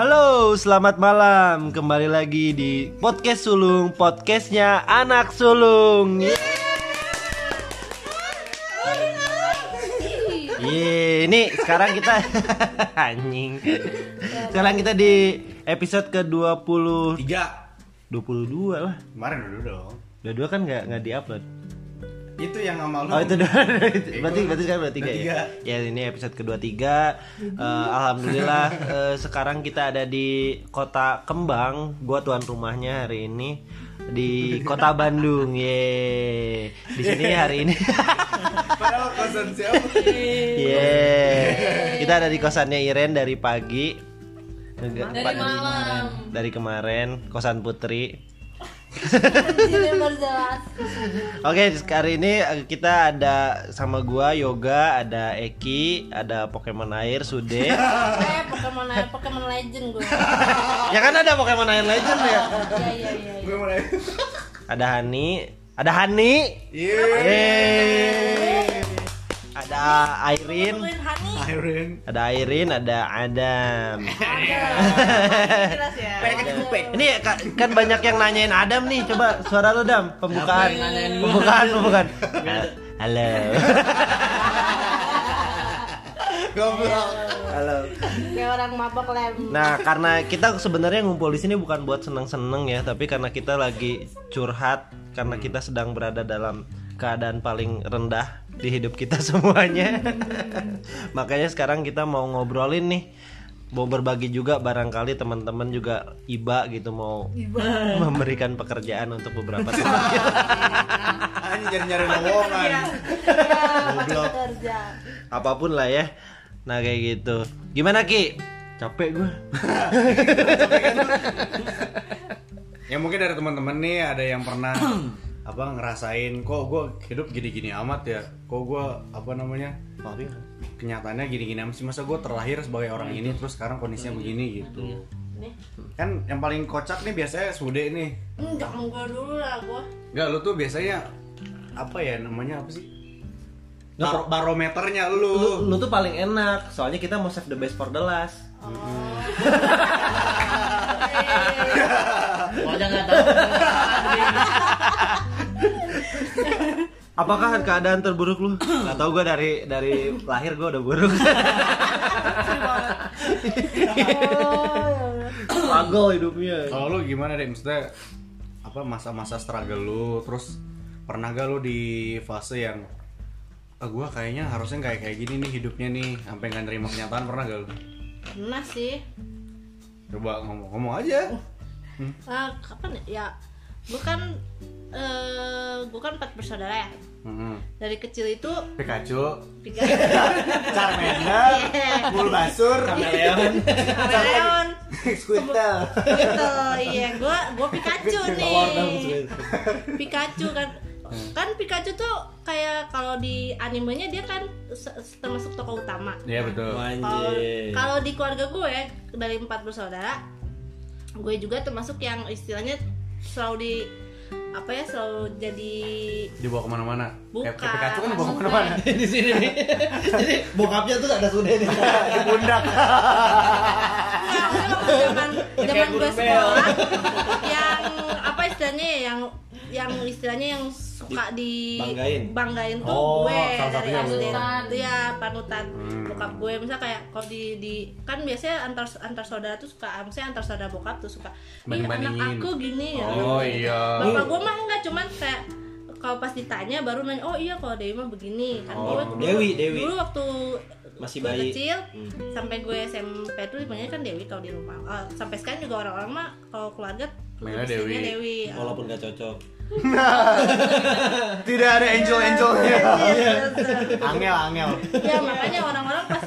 Halo, selamat malam. Kembali lagi di podcast sulung, podcastnya anak sulung. Yeay, ini sekarang kita anjing. Sekarang kita di episode ke-20 Tiga 22 lah. Kemarin dulu dong Dua-dua kan nggak nggak diupload. Itu yang sama lu Oh itu dua. berarti berarti sekarang berarti tiga Tiga. ya. Ya ini episode kedua tiga. Eh, Alhamdulillah eh, sekarang kita ada di kota Kembang. Gua tuan rumahnya hari ini di kota Bandung. Ye. Di sini hari ini. Padahal kosan siapa? Ye. Kita ada di kosannya Iren dari pagi. Dari malam. dari kemarin kosan Putri. Oke, hari ini eh, kita ada sama gua Yoga, ada Eki, ada Pokemon air Sude. Eh, Pokemon Pokemon Legend gue. ya kan ada Pokemon air Legend ya. Iya iya iya. iya. Ada Hani, ada Hani. Iya Yeay. Ada Airin. Iron ada Airin, ada Adam. Ya. Ini ka- kan banyak yang nanyain Adam nih. Coba suara lu Dam, pembukaan. Pembukaan, pembukaan. Halo. Goblok Halo. Kayak orang mabok lem. Nah, karena kita sebenarnya ngumpul di sini bukan buat seneng-seneng ya, tapi karena kita lagi curhat karena kita sedang berada dalam keadaan paling rendah di hidup kita semuanya. Makanya sekarang kita mau ngobrolin nih mau berbagi juga barangkali teman-teman juga iba gitu mau memberikan pekerjaan untuk beberapa teman. Kita. Hanya jadi nyari lowongan. Goblok. Kerja. apa pun lah ya. Nah kayak gitu. Gimana ki? Capek gue Ya mungkin dari teman-teman nih ada yang pernah apa ngerasain kok gue hidup gini-gini amat ya kok gue apa namanya kenyataannya gini-gini amat sih masa gue terlahir sebagai orang ini terus sekarang kondisinya begini gitu Nih. kan yang paling kocak nih biasanya sude nih Enggak enggak dulu lah gue. Enggak, lu tuh biasanya apa ya namanya apa sih? Bar- barometernya lu. lu, lu tuh paling enak soalnya kita mau save the best for the last Pokoknya nggak tahu. apakah keadaan terburuk lu nggak tahu gue dari dari lahir gue udah buruk struggle hidupnya Kalau lu gimana deh maksudnya apa masa-masa struggle lu terus pernah gak lu di fase yang ah, gua kayaknya harusnya kayak kayak gini nih hidupnya nih sampai nggak nerima kenyataan pernah gak lu? Pernah sih. Coba ngomong-ngomong aja. Ah, kapan ya? Ya, gue kan eh gue kan empat bersaudara ya. Dari kecil itu Pikachu, Charmander, Bulbasur, Leon. Leon, Squirtle. Iya, gue gue Pikachu nih. Pikachu kan. Kan Pikachu tuh kayak kalau di animenya dia kan termasuk tokoh utama. Iya betul. Kalau Anjir. kalau di keluarga gue dari empat bersaudara, gue juga termasuk yang istilahnya selalu di apa ya selalu jadi Dibawa ke mana-mana. bukan Kayak Pikachu kan dibawa ke mana-mana. di sini nih jadi bokapnya tuh ada sudah Di pundak. Waktu zaman zaman gue sekolah yang apa istilahnya ya, yang yang istilahnya yang suka di Banggain. banggain tuh Oh, gue dari satunya SD ya panutan Hmm. bokap gue misalnya kayak kalau di di kan biasanya antar antar saudara tuh suka misalnya antar saudara bokap tuh suka ih anak aku gini ya Oh iya. bapak gue mah enggak cuman kayak kalau pas ditanya baru nanya oh iya kalau Dewi mah begini kan Oh, gue dulu, Dewi, Dewi. dulu waktu Masih bayi. kecil sampai gue SMP tuh dipanggilnya kan Dewi kalau di rumah Ah, sampai sekarang juga orang-orang mah kalau keluarga istrinya Dewi. Dewi walaupun gak cocok Tidak ada angel-angelnya. Iya, Angel, angel. ya makanya orang-orang pas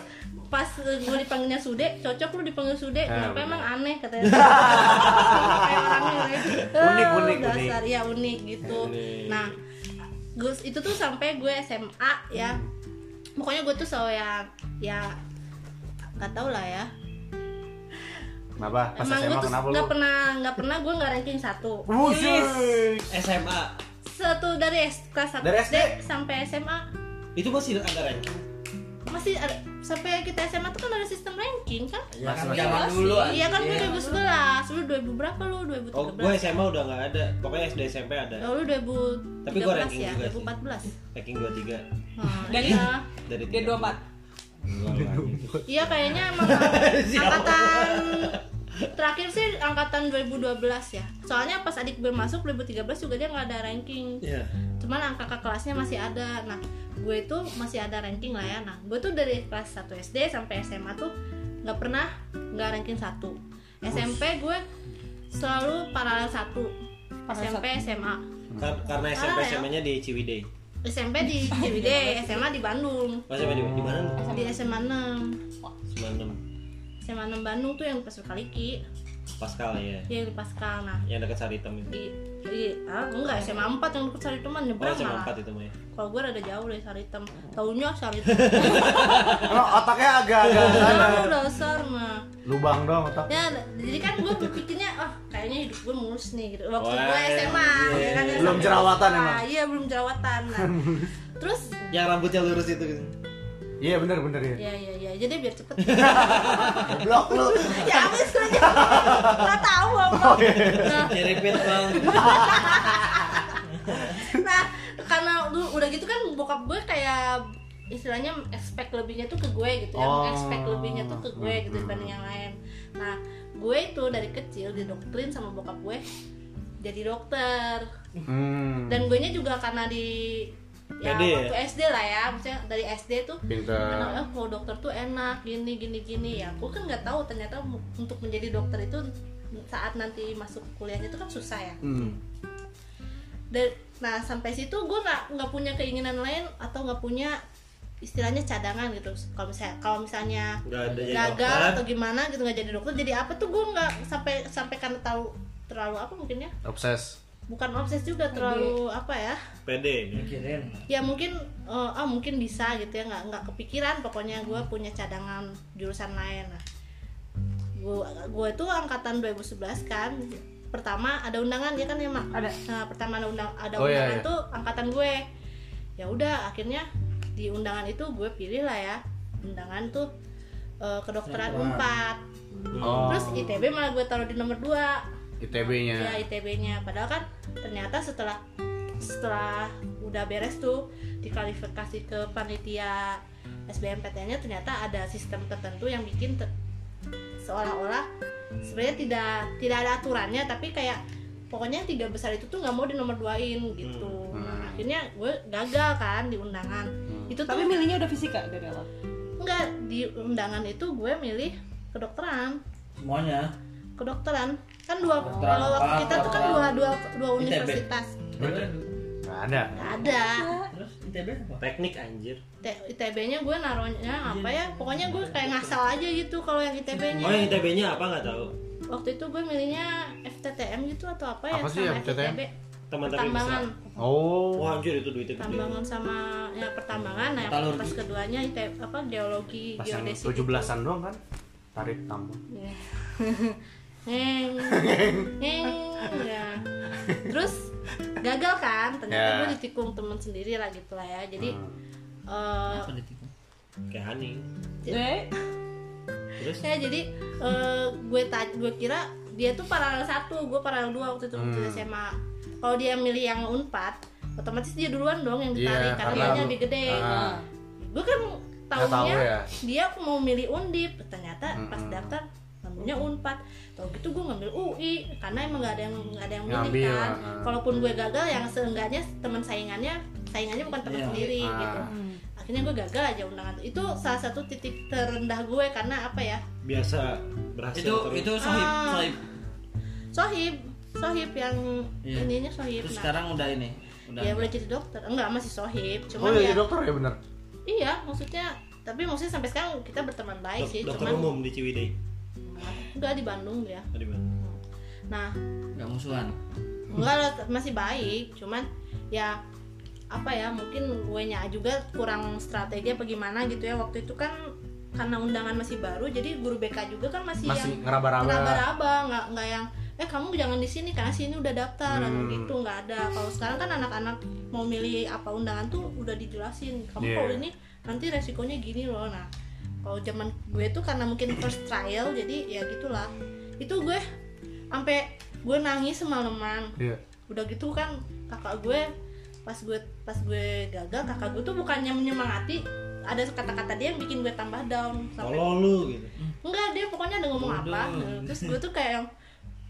pas gue dipanggilnya Sude cocok lu dipanggil Sude kenapa bener. emang aneh katanya kayak orangnya ya. Unik, unik, dasar ya unik gitu Unik. nah gue itu tuh sampai gue SMA ya pokoknya gue tuh selalu yang ya nggak tau lah ya Kenapa? Pas emang gue SMA tuh kenapa nggak lu? pernah nggak pernah gue nggak ranking satu Buset. SMA satu dari S- kelas 1 Dari SD? sampai SMA itu masih ada ranking masih ada sampai kita SMA tuh kan ada sistem ranking kan Ya kan zaman dulu iya kan gue Iya. 2011 lu 2000 berapa lu 2013 Oh, gue SMA udah nggak ada. Pokoknya SD SMP ada. Oh, lu 2013 Tapi gua ranking ya juga sih. 2014 Ranking 23 nah, Dari- iya. dari Dia 24 iya kayaknya emang angkatan terakhir sih angkatan 2012 ya soalnya pas adik gue masuk 2013 juga dia nggak ada ranking Iya. cuman angka kakak kelasnya masih ada nah gue itu masih ada ranking lah ya nah gue tuh dari kelas 1 SD sampai SMA tuh nggak pernah nggak ranking satu SMP gue selalu paralel satu SMP SMA Kar- karena SMP Ah, ya. SMA-nya di Ciwidey. SMP di CWD SMA di Bandung Oh, SMA di, di mana? di SMA 6 96 SMA 6 Bandung tuh yang pas Kaliki Pascal ya. yang di Pascal nah Yang dekat Saritem itu. di, di ah, enggak SMA 4 yang deket Sariteman Oh, nyebrang SMA malah 4 itu mah ya. kalau gue rada jauh dari Saritem taunya Saritem Emang otaknya agak-agak sana. ah, dasar mah Lubang dong otak. ya jadi kan gue berpikirnya oh kayaknya hidup gue mulus nih gitu waktu gue SMA iya, ya kan iya. Belum SMA. jerawatan Nah, emang? iya belum jerawatan nah, terus Yang rambutnya lurus itu. gitu. Iya bener bener ya. ya ya ya jadi biar cepet. Blok lu. ya habis aja. Nggak tahu apa nah, Nyeripit bang nah karena lu udah gitu kan bokap gue kayak istilahnya expect lebihnya tuh ke gue gitu ya. Oh. expect lebihnya tuh ke gue gitu dibanding yang lain. Nah gue itu dari kecil didoktrin sama bokap gue jadi dokter. Hmm. dan gue nya juga karena di ya Pede ya? waktu SD lah ya maksudnya dari SD tuh enak oh kalau dokter tuh enak gini gini gini ya aku kan nggak tahu ternyata untuk menjadi dokter itu saat nanti masuk kuliahnya itu kan susah ya Hmm. dan nah sampai situ gue nggak nggak punya keinginan lain atau nggak punya istilahnya cadangan gitu kalau misalnya kalau misalnya jadi gagal atau gimana gitu nggak jadi dokter jadi apa tuh gue nggak sampai sampai karena tahu terlalu apa mungkin ya Obses. Bukan obses juga terlalu apa ya? Pede. Mikirin. Ya mungkin eh, ah mungkin bisa gitu ya nggak nggak kepikiran pokoknya gue punya cadangan jurusan lain. Nah gue gue itu angkatan 2011 kan. Pertama ada undangan ya kan ya mak? Ada. nah pertama ada undang ada Oh, iya, undangan iya. tuh angkatan gue. Ya udah akhirnya di undangan itu gue pilih lah ya undangan tuh eh, kedokteran unpad Oh. terus itb malah gue taruh di nomor 2 ITB-nya. ya ITB-nya padahal kan ternyata setelah setelah udah beres tuh dikualifikasi ke panitia SBMPTN-nya ternyata ada sistem tertentu yang bikin te- seolah-olah sebenarnya tidak tidak ada aturannya tapi kayak pokoknya yang tiga besar itu tuh nggak mau di nomor duain gitu. Hmm. Nah, akhirnya gue gagal kan di undangan. Itu tuh Tapi milihnya udah fisika dari awal enggak di undangan itu gue milih kedokteran. Semuanya? Kedokteran kan dua kalau waktu kita tuh kan dua dua dua ITB. universitas Nggak ada. Nggak ada terus ITB apa Teknik anjir. ITB-nya gue naruhnya apa ya pokoknya gue kayak ngasal aja gitu kalau yang ITB-nya Oh, yang ITB-nya apa nggak tahu. waktu itu gue milihnya FTTM gitu atau apa ya Apa sih sama FTTM? Tapi pertambangan Oh. Wah, anjir itu duitnya pertambangan sama ya pertambangan nah yang pas keduanya IT apa geologi Pas yang geodesi 17-an doang kan? Tarik tambang. Ya. Neng, ya. Terus gagal kan? Ternyata Ya. gue ditikung temen sendiri lah gitu lah ya. Jadi Hmm. eh, apa ditikung Kayak Hani. Eh, Terus ya jadi eh, gue ta- gue kira dia tuh paralel satu, gue paralel dua waktu itu waktu Hmm. SMA. Kalau dia milih yang unpad, otomatis dia duluan dong yang ditarik Iya, karena karena dia lebih gede. Ah. Gue kan Nggak taunya tahu ya. dia mau milih undip, ternyata pas Mm-mm. daftar ngambilnya unpad. Tau gitu gue ngambil UI karena emang gak ada yang nggak ada yang milih Ngambil, kan. ah. Kalaupun gue gagal, yang seenggaknya teman saingannya saingannya bukan teman Iya. sendiri Ah. gitu. Akhirnya gue gagal aja undangan. Itu salah satu titik terendah gue karena apa ya? biasa berhasil itu terus. itu sohib Ah. sohib Sohib, sohib yang Iya. ininya sohib. terus Nah, sekarang udah ini udah ya boleh jadi dokter. Enggak masih sohib, Oh, cuman jadi ya dokter ya bener? iya maksudnya tapi maksudnya sampai sekarang kita berteman baik Dok- sih, dokter cuman umum di Ciwidey. Enggak di Bandung dia. Oh, di mana? Nah, nggak musuhan enggak lah masih baik cuman ya apa ya mungkin gue nya juga kurang strategi apa gimana gitu ya waktu itu kan karena undangan masih baru jadi guru BK juga kan masih, Masih yang ngeraba-raba. ngeraba-raba nggak nggak yang eh kamu jangan di sini karena sini udah daftar Hmm. gitu nggak ada kalau sekarang kan anak-anak mau milih apa undangan tuh udah dijelasin kamu Iya. kalau ini nanti resikonya gini loh nah kalau zaman gue tuh karena mungkin first trial jadi ya gitulah. Itu gue sampai gue nangis semalaman. Iya. udah gitu kan kakak gue pas gue pas gue gagal kakak gue tuh bukannya menyemangati ada kata-kata dia yang bikin gue tambah down. Sampai lu gitu. enggak dia pokoknya ada ngomong apa. Terus gue tuh kayak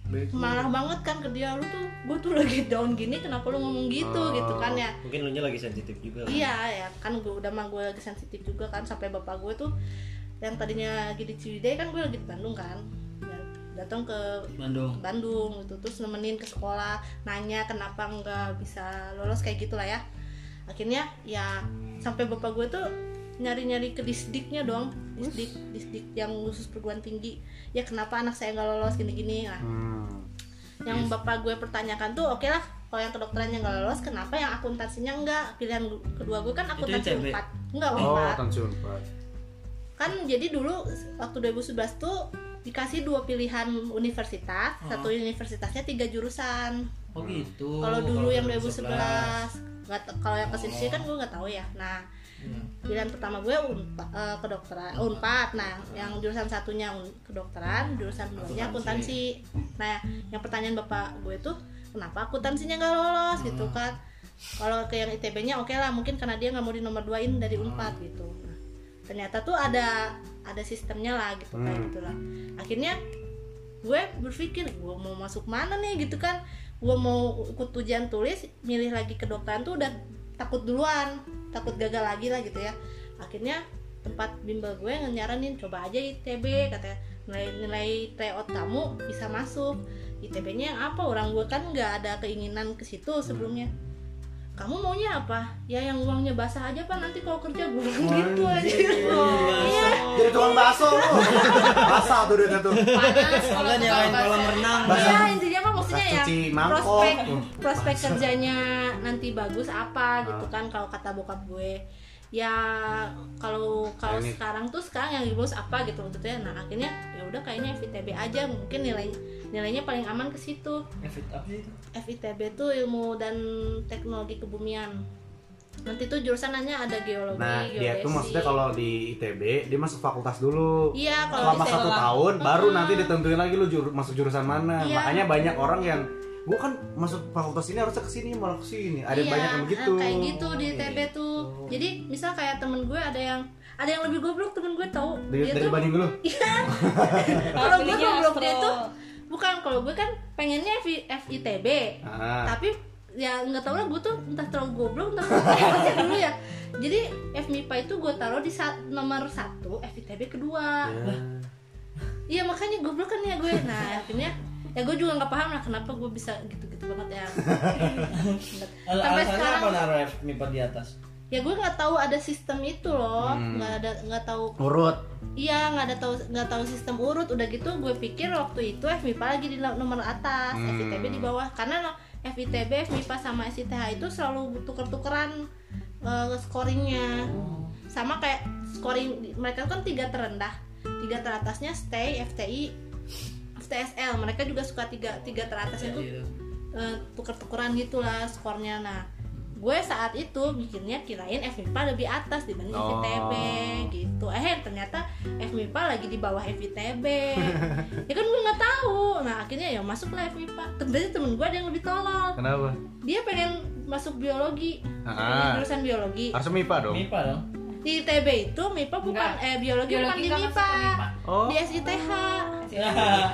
yang marah banget kan ke dia lu tuh gue tuh lagi down gini kenapa lu ngomong gitu Oh. gitu kan ya Mungkin lu nya lagi sensitif juga. kan? iya ya kan gue udah mah gue lagi sensitif juga kan sampai bapak gue tuh yang tadinya lagi di Ciwidey kan gue lagi di Bandung kan Ya, datang ke Bandung Bandung gitu terus nemenin ke sekolah nanya kenapa nggak bisa lolos kayak gitulah ya akhirnya ya sampai bapak gue tuh nyari-nyari ke disdiknya dong. Disdik disdik yang khusus perguruan tinggi. Ya kenapa anak saya nggak lolos? Gini-gini. Nah Hmm. yang bapak gue pertanyakan tuh oke lah kalau yang kedokterannya nggak lolos kenapa yang akuntansinya enggak pilihan kedua gue kan akuntansi empat. Enggak Oh, empat. akuntansi kan jadi dulu waktu 2011 tuh dikasih dua pilihan universitas. Satu universitasnya tiga jurusan. Oh gitu. Kalau dulu yang 2011. 2011 nggak kalau yang ke sini kan gue nggak tahu ya. Nah. Pilihan pertama gue unpa, eh, kedokteran unpad. Nah yang jurusan satunya un, kedokteran jurusan duanya akuntansi. Nah yang pertanyaan bapak gue tuh kenapa akuntansinya nggak lolos? Gitu kan. Kalau ke yang itb-nya oke lah mungkin karena dia nggak mau di nomor duain dari unpad gitu. Nah, ternyata tuh ada ada sistemnya lah gitu kayak Hmm. gitulah. Akhirnya gue berpikir gue mau masuk mana nih? Gitu kan. Gue mau ikut ujian tulis milih lagi kedokteran tuh udah takut duluan takut gagal lagi lah gitu ya. Akhirnya tempat bimbel gue nyaranin coba aja ITB katanya nilai nilai tryout kamu bisa masuk. ITB-nya yang apa? Orang gue kan nggak ada keinginan ke situ sebelumnya kamu maunya apa? Ya yang uangnya basah aja pak. Nanti kalau kerja gue gitu aja. iya Jadi tukang bakso lu. Basah tuh duitnya tuh. panas kalau nyalain kolam renang. Iya intinya mah maksudnya ya prospek prospek kerjanya nanti bagus apa gitu Ah. kan kalau kata bokap gue ya kalau kalau sekarang tuh sekarang yang bagus apa gitu maksudnya nah akhirnya ya udah kayaknya FITB aja mungkin nilai nilainya paling aman ke situ? FITB tuh ilmu dan teknologi kebumian nanti tuh jurusannya ada geologi Nah, dia geodesi tuh maksudnya kalau di ITB dia masuk fakultas dulu. iya kalau Selama satu tahun baru nanti ditentuin lagi lu juru- masuk jurusan mana. Iya. Makanya banyak orang yang gua kan masuk fakultas ini harusnya ke sini malah ke sini. Ada Iya, banyak yang begitu. eh, kayak gitu di TB tuh jadi misal kayak temen gue ada yang ada yang lebih goblok temen gue tahu Dari, dia dari tuh banding lu. Iya. kalau gue goblok dia tuh bukan kalau gue kan pengennya F- FITB Ah. tapi ya nggak tahu lah gue tuh entah terlalu goblok entah apa dulu ya jadi FMIPA itu gue taruh di sa- nomor satu FITB kedua Ya. iya makanya goblok kan ya gue nah akhirnya ya gue juga nggak paham lah kenapa gue bisa gitu-gitu banget ya. Sampai sekarang apa naruh F MIPA di atas? ya gue nggak tahu ada sistem itu loh. Hmm. nggak ada nggak tahu. Urut. iya nggak ada tahu nggak tahu sistem urut. Udah gitu gue pikir waktu itu FMIPA lagi di nomor atas. Hmm. FITB di bawah. Karena FITB FMIPA sama SITH itu selalu tuker-tukeran eh, scoringnya. Sama kayak scoring mereka kan tiga terendah. Tiga teratasnya stay FTI FTSL mereka juga suka tiga tiga teratasnya tuh Jadi itu. eh, tuker-tukeran gitulah skornya nah gue saat itu mikirnya kirain FMIPA lebih atas dibanding Oh. FITB gitu eh ternyata FMIPA lagi di bawah FITB ya kan gue nggak tahu nah akhirnya ya masuklah FMIPA ternyata temen gue ada yang lebih tolol Kenapa? dia pengen masuk biologi Ah. pengen jurusan biologi Harusnya MIPA dong. MIPA dong. Di ITB itu MIPA bukan Enggak. eh biologi, bukan Biologi di kan MIPA. Oh. di SITH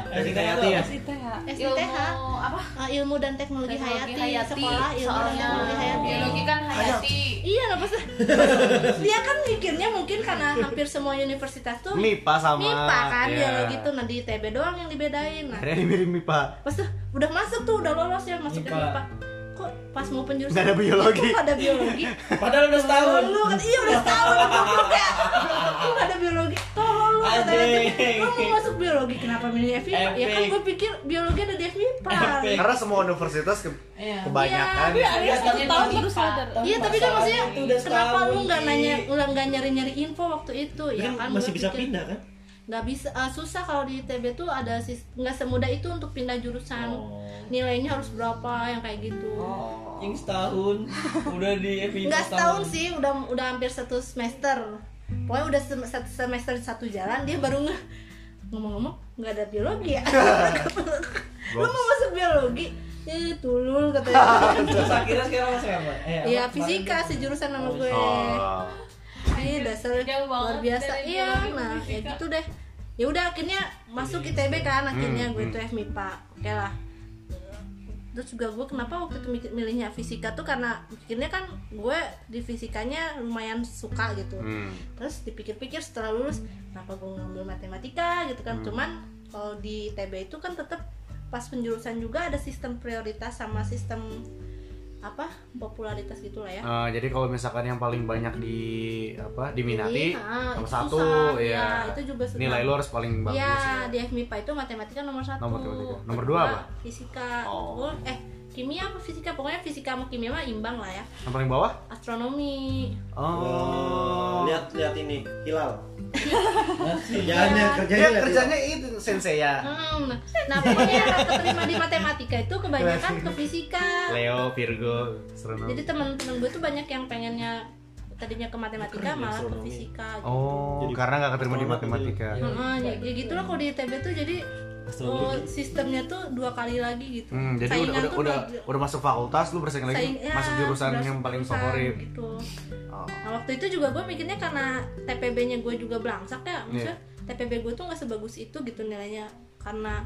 Jadi kayak Hati ya? SITH SITH ilmu apa Ah, ilmu dan teknologi, teknologi hayati, hayati sekolah ilmu dan teknologi hayati biologi kan hayati Iya lah pas dia kan mikirnya mungkin karena hampir semua universitas tuh MIPA sama. MIPA kan Iya. biologi tuh nah di ITB doang yang dibedain nah Akhirnya mirip MIPA. pas tuh udah masuk tuh udah lolos ya masuk ke MIPA. Kok pas mau penjurusan Nggak ada biologi. kok nggak ada biologi Padahal udah setahun. lu kan iya udah setahun goblok ya kok nggak ada biologi tolong lu kata Anjing. dia, lu mau masuk biologi kenapa milih FIPA ya kan gue pikir biologi ada di FIPA. Karena semua universitas ke- Iya. kebanyakan. Iya, Iya, satu tapi tahun baru sadar Iya tapi kan maksudnya kenapa lu nggak nanya nggak nggak nyari nyari info waktu itu ya kan kan masih bisa pindah kan? Nggak bisa eh, susah kalau di ITB tuh ada sis- nggak semudah itu untuk pindah jurusan. Oh. nilainya harus berapa yang kayak gitu. Oh. Anjing setahun udah di FIPA nggak setahun. sih udah udah hampir satu semester. Pokoknya udah sem- satu semester satu jalan dia baru nge ngomong-ngomong nggak ada biologi ya. Lu mau masuk biologi? Eh tulul katanya. Terus akhirnya sekarang masuk apa? Eh, ya fisika sejurusan sama gue. Oh. Iya dasar Jauh banget luar biasa. iya ke nah ya gitu deh. Ya udah akhirnya masuk ITB kan akhirnya Hmm, gue hmm. tuh FMIPA oke lah. Terus juga gue kenapa waktu itu milihnya fisika tuh karena akhirnya kan gue di fisikanya lumayan suka gitu. Hmm. terus dipikir-pikir setelah lulus kenapa gue ngambil matematika gitu kan. Hmm. cuman kalau di ITB itu kan tetap pas penjurusan juga ada sistem prioritas sama sistem apa popularitas gitulah ya Eh, jadi kalau misalkan yang paling banyak di apa diminati Jadi, ah, nomor itu satu susah. ya, Ya, itu juga susah. nilai lu harus paling bagus Iya, ya. di FMIPA itu matematika nomor satu. Nomor matematika. Nomor dua apa? Fisika. Oh. Eh, kimia apa fisika? Pokoknya fisika sama kimia mah imbang lah ya. Yang paling bawah? Astronomi. Oh. lihat lihat ini hilal kerjanya Iya. kerjanya kerjanya itu sensei ya. Hmm, nah pokoknya yang keterima di matematika itu kebanyakan ke fisika. Leo, Virgo, astronomi. Jadi teman-teman gue tuh banyak yang pengennya tadinya ke matematika Keren ya, malah ke astronomi. fisika. Gitu. Oh, Jadi karena nggak keterima di matematika. itu. Heeh, ya, ya gitu lah kalau di ITB tuh jadi. Oh, sistemnya tuh dua kali lagi gitu. Hmm, jadi udah Saingan udah tuh udah, udah masuk fakultas lu bersaing lagi saing- ya, masuk jurusan yang paling favorit. gitu. Oh. Nah waktu itu juga gue mikirnya karena TPB-nya gue juga belangsak ya, maksudnya Iya. TPB gue tuh nggak sebagus itu gitu nilainya karena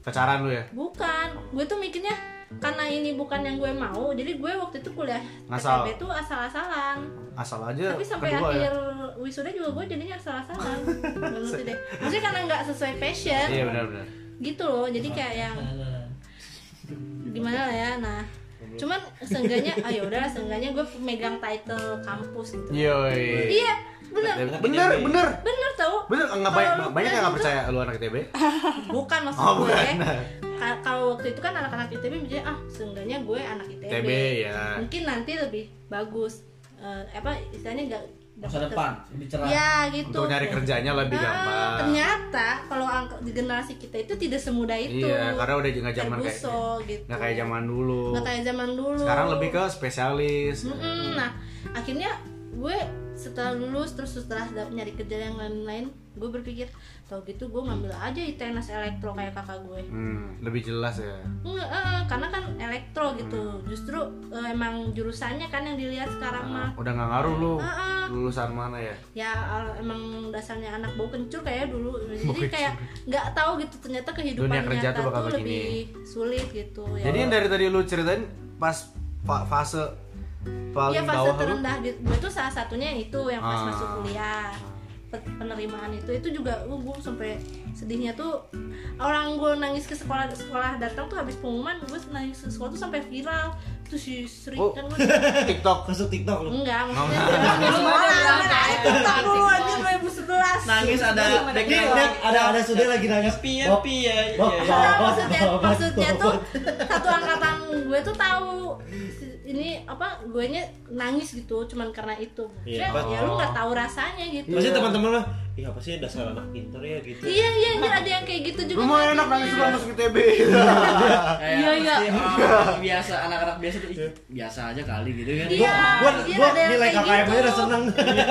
Pacaran lu ya? bukan, gue tuh mikirnya karena ini bukan yang gue mau, jadi gue waktu itu kuliah Ngasal. TPB tuh asal-asalan. Asal aja Tapi sampai kedua akhir ya. wisuda juga gue jadinya asal-asalan. Gak ngerti deh. Maksudnya karena nggak sesuai passion, Iya benar-benar. gitu loh. Jadi kayak yang gimana lah ya, nah cuman seenggaknya ah ya udah seenggaknya gue megang title kampus gitu Yoi. iya bener Bener, bener. bener tau Bener, nggak banyak, yang nggak kuliah percaya lu anak ITB. bukan maksud Oh, gue bukan. Ka- kalau waktu itu kan anak-anak ITB mikirnya ah seenggaknya gue anak ITB, ITB ya. mungkin nanti lebih bagus Eh, apa istilahnya nggak Masa depan lebih cerah. ya gitu Untuk nyari kerjanya lebih Ah, gampang. ternyata kalau angka- di generasi kita itu tidak semudah itu Iya, karena udah nggak zaman kayak gitu nggak kayak zaman dulu. nggak kayak zaman dulu Sekarang lebih ke spesialis. Mm-mm. Nah, akhirnya gue setelah lulus terus setelah nyari kerja yang lain-lain, gue berpikir, tau gitu gue ngambil aja ITNAS elektro kayak kakak gue. Hmm, lebih jelas ya. Enggak, eh, karena kan elektro gitu. Justru eh, emang jurusannya kan yang dilihat sekarang mah. Udah nggak ngaruh lu Ah, ah. lulusan mana ya? Ya emang dasarnya anak bau kencur kayak dulu. Jadi kayak nggak tahu gitu ternyata kehidupan Dunia kerja nyata tuh tuh lebih sulit gitu. Ya Jadi yang dari tadi lu ceritain pas fa- fase paling Iya fase bawah lu terendah di, gue tuh salah satunya itu yang pas Ah. masuk kuliah Pe- penerimaan itu itu juga uh, gue sampai sedihnya tuh orang gue nangis ke sekolah sekolah datang tuh habis pengumuman gue nangis ke sekolah tuh sampai viral tuh si Sri Oh. kan gue TikTok. masuk TikTok lu enggak maksudnya Oh. di sekolah mana itu dulu aja 2011 Nangis ada lihat, ada ada sudah lagi nangis Pi ya, Bob, pi ya. Enggak, maksudnya maksudnya tuh satu angkatan gue tuh tahu ini apa gue nya nangis gitu cuman karena itu Iya, Maksudnya, pas- ya lu nggak tahu rasanya gitu Pasti teman-teman lah, iya apa sih dasar anak pinter ya gitu. Iya iya iya ada yang kayak gitu juga. Lu mau kan. enak nangis juga masuk ITB. Iya, iya. orang biasa anak-anak biasa tuh biasa aja kali gitu kan. Iya, Gua iya, gua ada yang nilai kayak KKM aja gitu. udah seneng.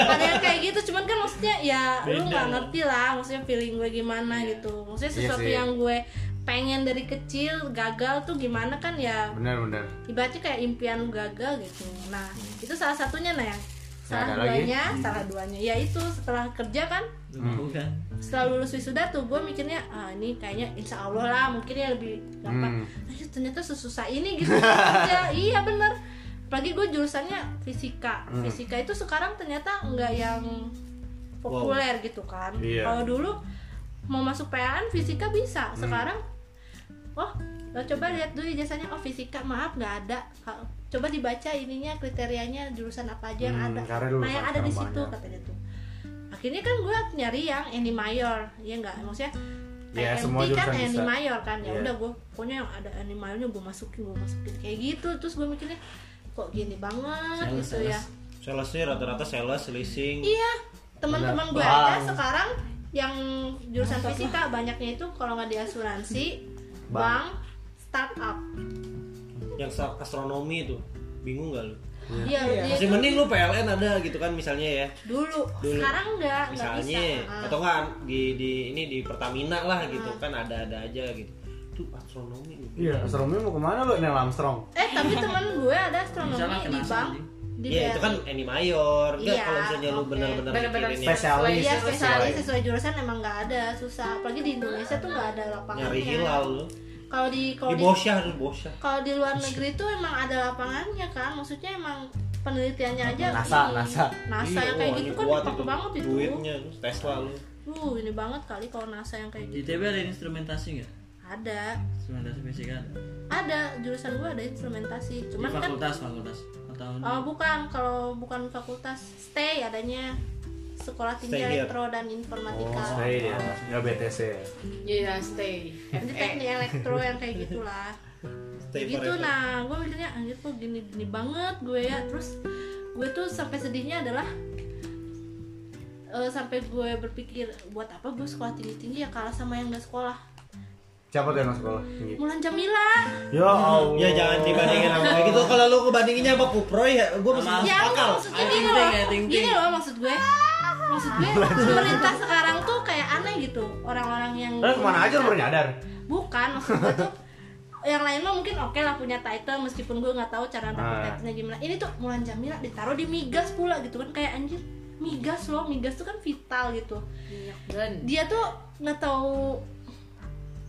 Ada yang kayak gitu, cuman kan maksudnya ya lu nggak ngerti lah, maksudnya feeling gue gimana gitu. Maksudnya Iya sesuatu yang gue pengen dari kecil gagal tuh gimana kan ya benar benar. ibaratnya kayak impian lu gagal gitu. Nah itu salah satunya nah yang salah ada lagi? duanya, salah duanya ya itu setelah kerja kan Bukan. setelah lulus wisuda tuh gue mikirnya ah ini kayaknya insya Allah lah mungkin ya lebih gampang Hmm. Ternyata sesusah ini gitu kerja iya bener apalagi gue jurusannya fisika Hmm. fisika itu sekarang ternyata nggak yang populer gitu kan Iya. kalau dulu mau masuk PAN fisika bisa Hmm. Oh lo coba lihat dulu ijazahnya. Oh fisika maaf nggak ada. Coba dibaca ininya kriterianya jurusan apa aja yang Hmm, ada. dulu nah yang ada di situ banyak. katanya tuh. Akhirnya kan gue nyari yang any mayor. Ya nggak? Maksudnya Ya, PMT semua kan bisa. mayor kan? Ya Iya. udah gue pokoknya yang ada any mayornya gue masukin gue masukin. Kayak gitu terus gue mikirnya kok gini banget Sales, gitu ya. Sales. Sih rata-rata sales, leasing. iya teman-teman gue aja sekarang yang jurusan fisika banyaknya itu kalau nggak di asuransi Bank. bank startup yang astronomi itu bingung nggak lu iya dia masih itu mending lu PLN ada gitu kan misalnya ya dulu. Dulu. sekarang enggak enggak misalnya bisa Ah. atau kan di di ini di Pertamina lah gitu kan ada ada aja gitu tuh astronomi lu. Iya, astronomi mau ke mana lu Neil Armstrong? eh tapi teman gue ada astronomi di bank Iya itu kan Eni Mayor enggak Iya, kalau misalnya lu oke. benar-benar yang Spesialis. Iya Sesuai. spesialis sesuai jurusan emang nggak ada susah apalagi di Indonesia tuh nggak ada lapangannya nyari hilal lu kalau di kalau di di Bosya harus Bosya. kalau di luar negeri tuh emang ada lapangannya kan maksudnya emang penelitiannya aja NASA, ini. NASA. NASA Iya, yang kayak wah, gitu kan kuat dipakai banget itu duitnya Tesla lu. Uh ini banget kali kalau NASA yang kayak Di gitu. TB ada instrumentasi nggak? ada. Instrumentasi fisika ada. ada jurusan gue ada instrumentasi. Di cuman kan fakultas fakultas. Atau oh bukan. Kalau bukan fakultas stay adanya sekolah tinggi Stay here. elektro dan informatika Oh, stay dia. Enggak BTC. Iya, stay. Jadi teknik elektro yang kayak gitulah Stay gitu forever. nah gue mikirnya anjir kok gini gini banget gue ya terus gue tuh sampai sedihnya adalah eh, sampai gue berpikir buat apa gue sekolah tinggi tinggi ya kalah sama yang gak sekolah Siapa tuh yang masuk sekolah? Tinggi. Mulan Jamila Ya Allah. Ya jangan dibandingin sama kayak gitu. Kalau lu kebandinginnya sama Kuproy ya, gue masuk ya akal. maksudnya gini loh ya, gini loh maksud gue maksud gue pemerintah sekarang tuh kayak aneh gitu orang-orang yang Terus ke mana aja lu baru nyadar? bukan maksud gue tuh yang lain mah mungkin oke lah punya title meskipun gue nggak tahu cara dapet Ah. title-nya gimana ini tuh Mulan Jamila ditaruh di migas pula gitu kan kayak anjir migas loh migas tuh kan vital gitu gun. dia tuh nggak tahu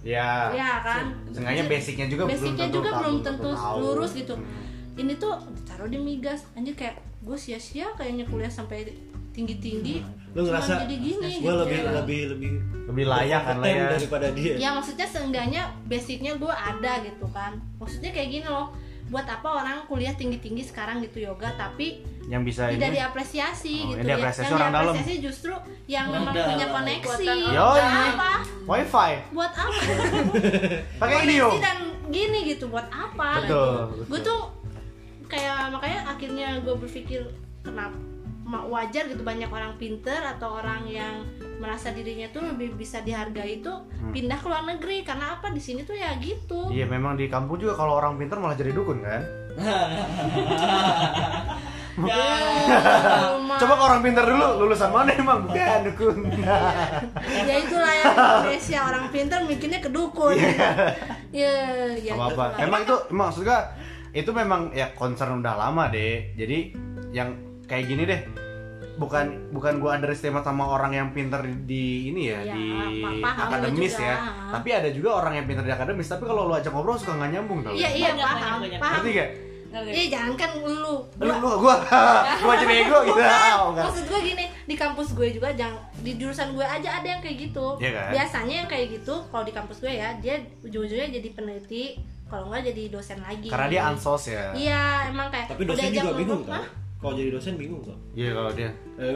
Ya. ya kan Seenggaknya basicnya juga belum basicnya tentu juga tahu, belum belum tentu tahu. lurus gitu Hmm. ini tuh ditaruh di migas anjir kayak gue sia-sia kayaknya kuliah sampai tinggi-tinggi Lu Cuman ngerasa jadi gini gue gitu. lebih lebih lebih Lebih layak kan lah ya. daripada dia. ya maksudnya seenggaknya basicnya gue ada gitu kan maksudnya kayak gini loh buat apa orang kuliah tinggi-tinggi sekarang gitu yoga tapi Yang bisa tidak ini. diapresiasi Oh, gitu yang diapresiasi yang orang dalam. diapresiasi justru yang memang punya koneksi Yoi. buat apa Wifi. buat apa Pakai video. koneksi dan gini gitu buat apa Betul, gitu. betul. gue tuh kayak makanya akhirnya gue berpikir kenapa wajar gitu banyak orang pinter atau orang yang merasa dirinya tuh lebih bisa dihargai itu pindah ke luar negeri karena apa di sini tuh ya gitu Iya memang di kampung juga kalau orang pintar malah jadi dukun kan. Ya. Coba kalau orang pintar dulu lulusan mana emang bukan dukun. ya itulah yang Indonesia orang pinter mikirnya ke dukun ya ya apa apa. Emang itu emang maksudnya itu memang ya concern udah lama deh. Jadi yang kayak gini deh. Bukan bukan gua underestimate sama orang yang pintar di ini ya, Ya, di akademis juga. ya. Tapi ada juga orang yang pintar di akademis, tapi kalau lu ajak ngobrol suka nggak nyambung tau. iya iya paham paham Ngerti gak? Iya jangan kan lu Lu, lu gua gua jadi ego gitu. Bukan, Oh, enggak. maksud gue gini di kampus gue juga jangan di jurusan gue aja ada yang kayak gitu Iya kan? biasanya yang kayak gitu kalau di kampus gue ya dia ujung-ujungnya jadi peneliti kalau nggak jadi dosen lagi Karena dia ansos ya. iya emang kayak Tapi dosen juga bingung kan? "Hah? Kalau jadi dosen bingung kok. Iya kalau dia. Eh,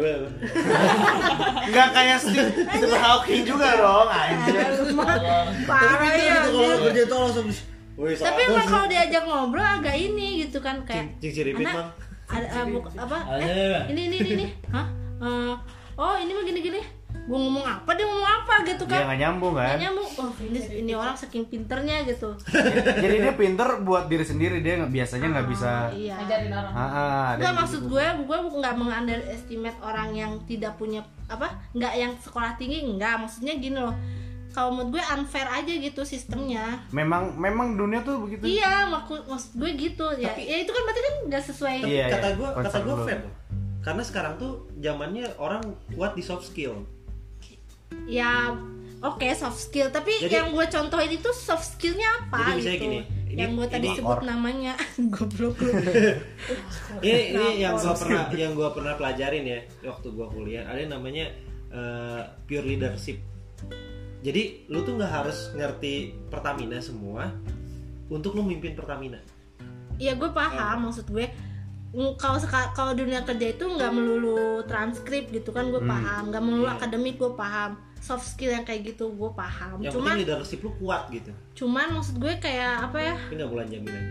Enggak kayak Stephen Hawking juga dong, anjir. parah ya gitu kalau kerja itu langsung tapi emang kalau diajak ngobrol agak ini gitu kan kayak Cing- cing ciripit, "Anak, Bang." ada eh, apa eh, ini ini ini, ini. hah Eh, oh ini mah gini gini gue ngomong apa dia ngomong apa gitu Dia kan nggak nyambung kan? Nggak nyambung oh ini ini orang saking pinternya gitu Jadi dia pinter buat diri sendiri dia nggak biasanya nggak bisa. iya Ngajarin orang. Ah, ah, Enggak yang maksud gitu. gue, gue nggak mengunderestimate orang yang tidak punya apa, nggak yang sekolah tinggi, enggak. Maksudnya gini loh, kalau menurut gue unfair aja gitu sistemnya. Memang memang dunia tuh begitu. Iya, maksud, maksud gue gitu ya. Tapi- ya itu kan berarti kan nggak sesuai. Tapi Iya, kata iya. gue kata gue fair. Karena sekarang tuh zamannya orang kuat di soft skill. Ya, oke soft skill. Tapi Jadi- yang gue contohin itu soft skillnya apa Jadi gitu? gini, ini- yang gue tadi ini- sebut namanya goblok lu. Ini ini yang gua pernah yang gua pernah pelajarin ya waktu gua kuliah. Ada yang namanya eh, pure leadership. Jadi lu tuh nggak harus ngerti Pertamina semua untuk lu mimpin Pertamina. Iya gue paham maksud gue kalau kalau dunia kerja itu nggak melulu transkrip gitu kan gue paham. Nggak melulu Iya. akademik gue paham. Soft skill yang kayak gitu gue paham. Yang cuman leadership lu kuat gitu. cuman maksud gue kayak apa ya? Tapi nggak bulan jaminan.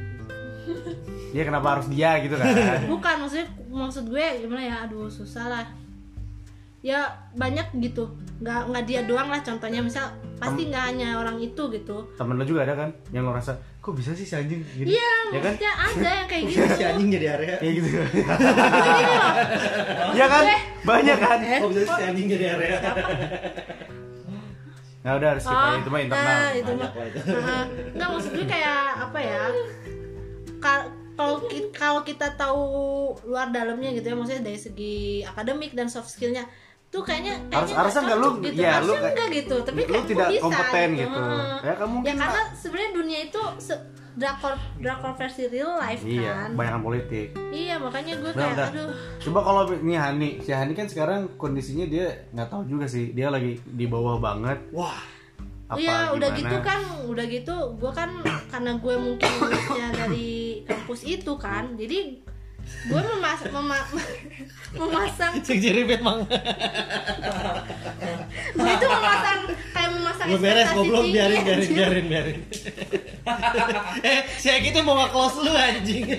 Dia kenapa harus dia gitu kan? bukan maksudnya maksud gue gimana ya? Aduh susah lah. Ya banyak gitu. Nggak nggak dia doang lah contohnya. Misal pasti nggak hanya orang itu gitu. Temen lo juga ada kan? Yang lo rasa kok bisa sih si anjing gini iya ya kan? maksudnya ada yang kayak gitu. si anjing jadi area? Kayak gitu. Gini loh. ya kan? Banyak kan? kok bisa si anjing jadi area? nah udah skip aja. Itu mah internal. Nah, itu mah. Banyak lah itu. Nah, Nggak maksud gue kayak apa ya? Ka- Kalau ki- kalau kita tahu luar dalamnya gitu ya, maksudnya dari segi akademik dan soft skillnya, tuh kayaknya kayaknya Harus- harusnya nggak lu- gitu. ya, lu harusnya kayak- enggak gitu, tapi lu tidak bisa kompeten gitu. Heeh. Ya, kamu ya karena sebenarnya dunia itu se- drakor drakor versi real life iya kan. kebanyakan politik Iya, makanya gue Bentar, kayak bentar. aduh. Coba kalau ini Hani, si Hani kan sekarang kondisinya dia nggak tahu juga sih, dia lagi di bawah banget. wah Apa Iya udah gitu kan, udah gitu gue kan karena gue mungkin dari kampus itu kan, jadi gue memas mema- memasang sing jadi bet mang gue itu memasang kayak memasang Belum beres goblok tinggi, biarin biarin biarin biarin. Eh si Eki tuh mau nge-close lu anjing.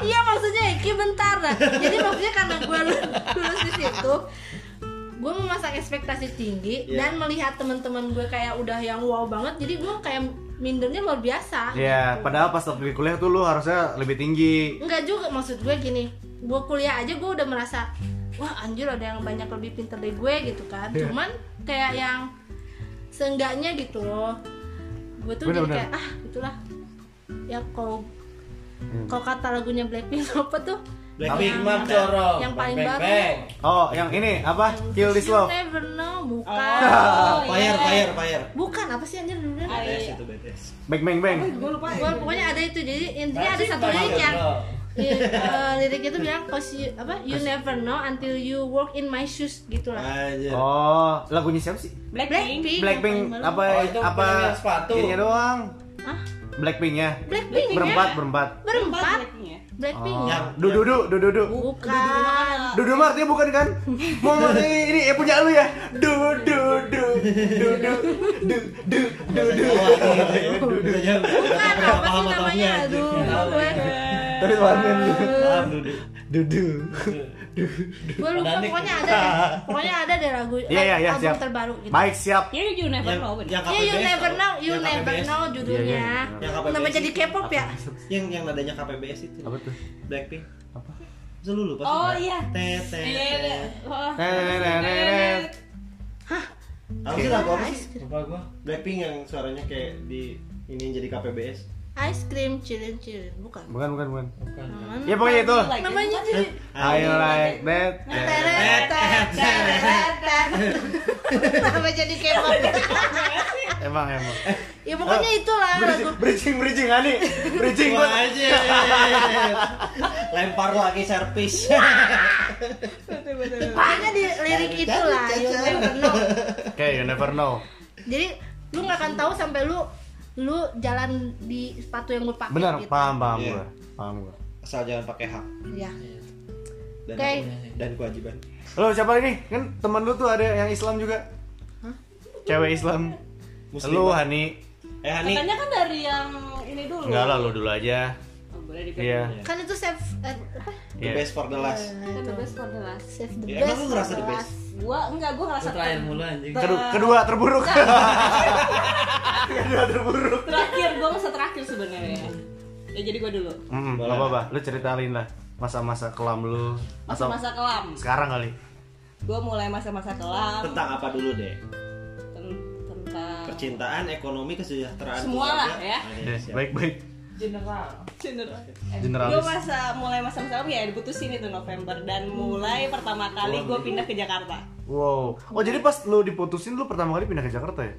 Iya maksudnya Eki bentar dah jadi maksudnya karena gue lu- lulus di situ gue memasang ekspektasi tinggi Iya. dan melihat teman-teman gue kayak udah yang wow banget. Jadi gue kayak mindernya luar biasa Iya, padahal pas waktu kuliah tuh lu harusnya lebih tinggi. Enggak juga maksud gue gini gue kuliah aja gue udah merasa wah anjir ada yang banyak lebih pinter dari gue gitu kan Iya. cuman kayak yang seenggaknya gitu loh gue tuh Bener, jadi bener. kayak ah itulah ya kalau Hmm. kalau kata lagunya Blackpink apa tuh Blackpink Yang- mah corong yang paling Bang, baru. Oh, yang ini apa? Kill this You love. never know bukan Oh, fire iya. fire fire bukan apa sih anjir dulu BTS itu BTS Bang bang bang. Gue lupa gue pokoknya ada itu jadi intinya ada satu lirik yang Iya, eh, liriknya tuh bilang cause you apa you never know until you walk in my shoes gitu lah aja Oh, lagunya siapa sih? Blackpink. Blackpink Blackpink apa. Oh, itu apa sepatu. ininya doang. Hah? Blackpinknya. Blackpink Berempat, berempat. berempat Blackpink oh. ya? Dudu, Dudu, Dudu, Dudu. Bukan. Dudu Mart ya bukan kan? Mau ini, ini ya punya lu ya. Dudu, Dudu, Dudu, Dudu, Dudu, Dudu. Bukan apa sih namanya? Dudu. Tapi. Dudu. Dudu gue lupa pokoknya ada deh pokoknya ada deh lagu Iya iya iya album siap. terbaru gitu Baik siap. Ya you never yang know. yang ya you never know you Yang never KPBS. know Iya, iya, judulnya iya. Yang KPBS nama jadi K-pop ya yang yang nadanya KPBS itu Apa tuh? Blackpink Apa? Masa lu lupa? Oh iya. Tet, tet, Iya, iya. tet. Oh. Nenenenenet. Apa sih lagu apa sih? Lupa gua Blackpink yang suaranya kayak di ini jadi KPBS ice cream cilin cilin bukan Bukan bukan bukan. Mana? Ya pokoknya itu. Like namanya jadi I like that. Teret. Kenapa jadi K-pop? Emang emang. Ya pokoknya itulah lagu Bridging bridging Ani. Bridging buat aja Lempar lagi servis Pokoknya di lirik itulah You never know Oke, you never know. Jadi lu gak akan tahu sampai lu lu jalan di sepatu yang lu pakai Benar, gitu. paham paham Iya. gua. Paham gua. Asal jangan pakai hak Iya. dan, Oke. dan kewajiban Lo siapa ini? Kan teman lu tuh ada yang Islam juga. Cewek Islam. Muslim Lu. Hani. Eh Hani Katanya kan dari yang ini dulu. Enggak lah, lu dulu aja. Oh, boleh dipilih. Iya. Kan itu save eh, apa? The Iya. best for the last itu. the best for the last. Save the Ya, best. emang lu ngerasa the the best? Gua enggak, gua ngerasa terakhir mulu anjing Ter- Kedua, kedua terburuk. kedua terburuk. Terakhir gua masa terakhir sebenarnya. Ya jadi gua dulu. Hmm, Boleh. gak apa-apa. Lu ceritain lah masa-masa kelam lu. Masa-masa kelam. sekarang kali. Gua mulai masa-masa kelam Tentang apa dulu deh? ten- tentang Percintaan, ekonomi, kesejahteraan Semua lah, ya. Oke, Baik-baik. general. Generalis. Gue masa mulai masa-masa kelam ya diputusin itu November dan mulai pertama kali gue pindah ke Jakarta. Wow. Oh, jadi pas lu diputusin lu pertama kali pindah ke Jakarta ya?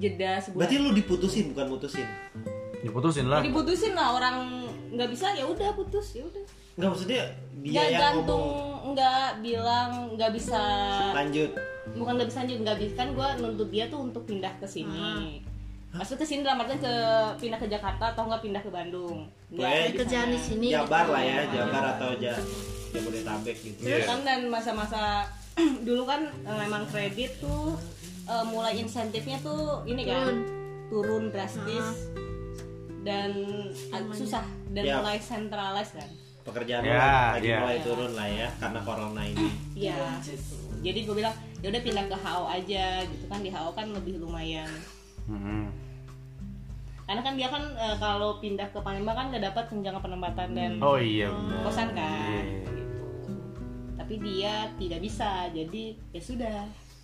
Jeda sebulan. Berarti lu diputusin bukan mutusin Diputusin lah. diputusin lah orang nggak bisa ya udah putus ya udah. Enggak maksudnya dia Nggak yang gantung ngomong nggak bilang nggak bisa lanjut bukan nggak bisa lanjut nggak bisa kan gue nuntut dia tuh untuk pindah ke sini. Maksudnya ke sini dalam artian ke pindah ke Jakarta atau nggak pindah ke Bandung. Di Kerjaan di sini. Jabar gitu. lah ya, Jabar atau ja Jabodetabek gitu. Iya. kan dan masa-masa dulu kan eh, memang kredit tuh eh, mulai insentifnya tuh ini kan turun drastis dan susah dan Ya. mulai centralized kan Pekerjaan Ya, lagi ya. mulai turun lah ya karena corona ini. Iya. jadi gue bilang ya udah pindah ke HO aja gitu kan di HO kan lebih lumayan Hmm. karena kan dia kan eh, kalau pindah ke Palembang kan nggak dapat tunjangan penempatan dan Oh iya benar. kosan kan Iya. gitu. tapi dia tidak bisa jadi ya sudah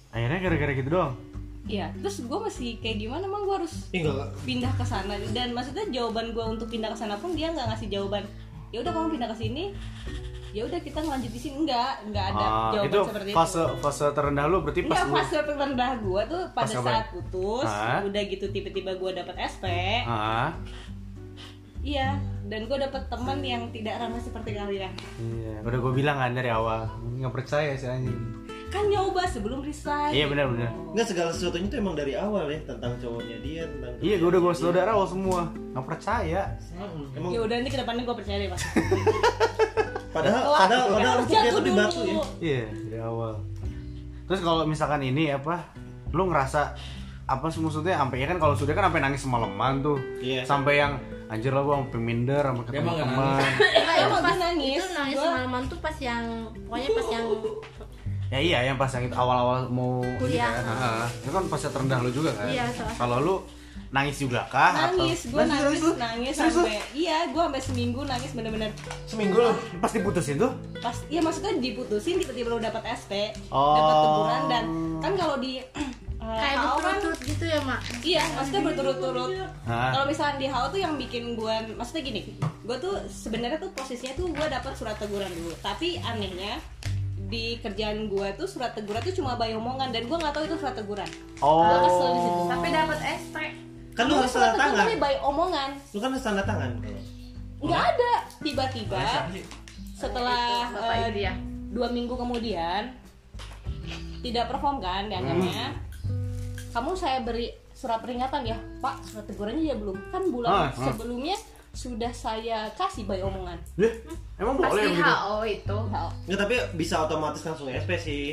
Akhirnya gara-gara gitu doang. Iya, terus gue masih kayak gimana emang gue harus enggak pindah ke sana dan maksudnya jawaban gue untuk pindah ke sana pun dia nggak ngasih jawaban ya udah kamu pindah ke sini ya udah kita ngelanjut di sini enggak enggak ada Ah, jawaban itu seperti fase itu fase terendah lu berarti pas Enggak, lu fase terendah gue tuh pada Pas saat putus Hah? udah gitu tiba-tiba gue dapet SP Ah, iya dan gue dapet teman yang tidak ramah seperti kalian iya. Udah gue bilang kan dari awal nggak percaya sih anjing. kan nyoba sebelum resign Iya benar-benar. Enggak segala sesuatunya tuh emang dari awal ya tentang cowoknya dia tentang Iya, gue udah gue saudara awal semua. Nggak percaya. Emang ya udah ini ke depannya gue percaya deh pak padahal padahal kan padahal harus empuknya tuh di batu ya. Iya, dari awal. Terus kalau misalkan ini apa, lu ngerasa apa sih maksudnya sampai ya kan kalau sudah kan sampai nangis semalaman tuh. Iya. Sampai yang anjir lah gua sampai minder sampai ketemu Emang teman. Enggak, Emang pas nangis. itu nangis Gua- semalaman tuh pas yang pokoknya pas yang Ya iya yang pas yang itu awal-awal mau Kuliah. kan. Heeh. Itu kan pas terendah lu juga kan. Iya, salah. Kalau lu nangis juga kah nangis atau gue Nangis, nangis nangis Serius lu? sampai iya gue sampai seminggu nangis bener-bener Seminggu loh. Pas diputusin tuh? pas iya maksudnya diputusin tiba-tiba lo dapat SP Oh. dapat teguran dan kan kalau di eh, kayak HO kan berturut-turut gitu ya mak iya maksudnya berturut-turut kalau misalnya di HO tuh yang bikin gue maksudnya gini gue tuh sebenarnya tuh posisinya tuh gue dapat surat teguran dulu tapi anehnya di kerjaan gue tuh surat teguran tuh cuma by omongan dan gue nggak tahu itu surat teguran Oh. Gua kesel di situ. Tapi dapat SP. Kan lu harus surat tanda tangan. tegurannya by omongan Lu kan harus tanda tangan. nggak ada tiba-tiba setelah eh, Indri ya? dua minggu kemudian tidak perform kan dianggapnya kamu saya beri surat peringatan ya pak surat tegurannya ya belum kan bulan Ah, ah. sebelumnya sudah saya kasih by omongan Ya, emang boleh Pasti begitu? HO itu. Nah, Enggak tapi bisa otomatis langsung SP sih.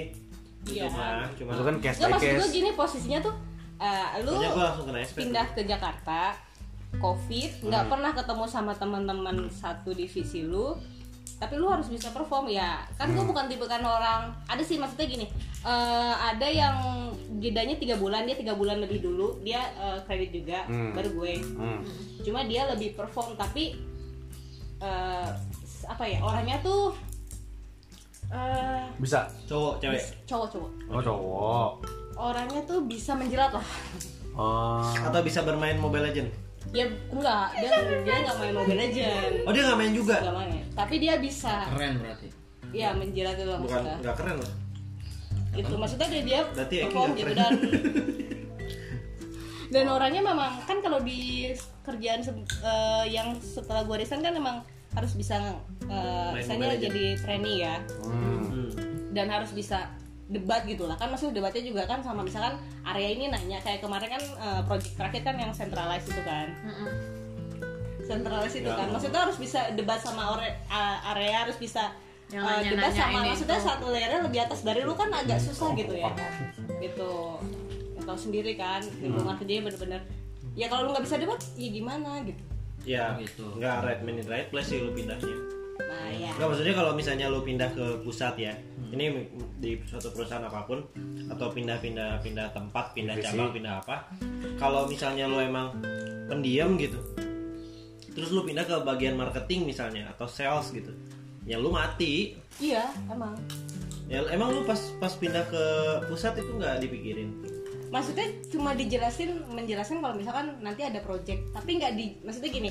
Iya. Cuma cuma Itu kan cash Nggak, by maksud gue cash. gini posisinya tuh eh, lu pindah ke Jakarta covid nggak pernah ketemu sama teman-teman satu divisi lu tapi lu harus bisa perform ya kan gue bukan tipe kan orang ada sih maksudnya gini eh, ada yang jedanya tiga bulan dia tiga bulan lebih dulu dia eh, kredit juga Hmm. baru gue Hmm. cuma dia lebih perform tapi eh, apa ya orangnya tuh eh, Bisa. Cowok, cewek. cowok-cowok Oh, cowok. Orangnya tuh bisa menjelat lah Oh. Atau bisa bermain Mobile Legend. ya enggak dia dia nggak main Mobile Legend Oh, dia nggak main juga. Gak main. Tapi dia bisa Keren berarti. ya menjelat itu lah Bukan maksudnya. nggak keren loh. Itu maksudnya dia dia Berarti perform gitu dan dan orangnya memang kan kalau di kerjaan se- eh, yang setelah gue resign kan memang harus bisa uh, misalnya jadi trainee ya. Hmm. dan harus bisa debat gitu lah. Kan maksudnya debatnya juga kan sama misalkan area ini nanya kayak kemarin kan eh, project terakhir kan yang centralized itu kan. Centralized itu Ya. kan. maksudnya harus bisa debat sama ore- a- area harus bisa Yang uh, debat sama maksudnya itu. satu layernya lebih atas dari lu kan agak susah gitu ya. Gitu. Tahu sendiri kan lingkungan kerjanya bener-bener. Ya kalau lu nggak bisa debat ya gimana gitu. Ya, Gitu. nggak right man in right place sih lu pindahnya. Nah ya Nggak maksudnya kalau misalnya lu pindah ke pusat ya, ini di suatu perusahaan apa pun atau pindah-pindah pindah tempat, pindah Divisi. cabang, pindah apa. Kalau misalnya lu emang pendiam gitu, terus lu pindah ke bagian marketing misalnya atau sales gitu, ya lu mati. iya emang Ya emang lu pas pas pindah ke pusat itu nggak dipikirin. maksudnya cuma dijelasin menjelaskan kalau misalkan nanti ada project tapi nggak di maksudnya gini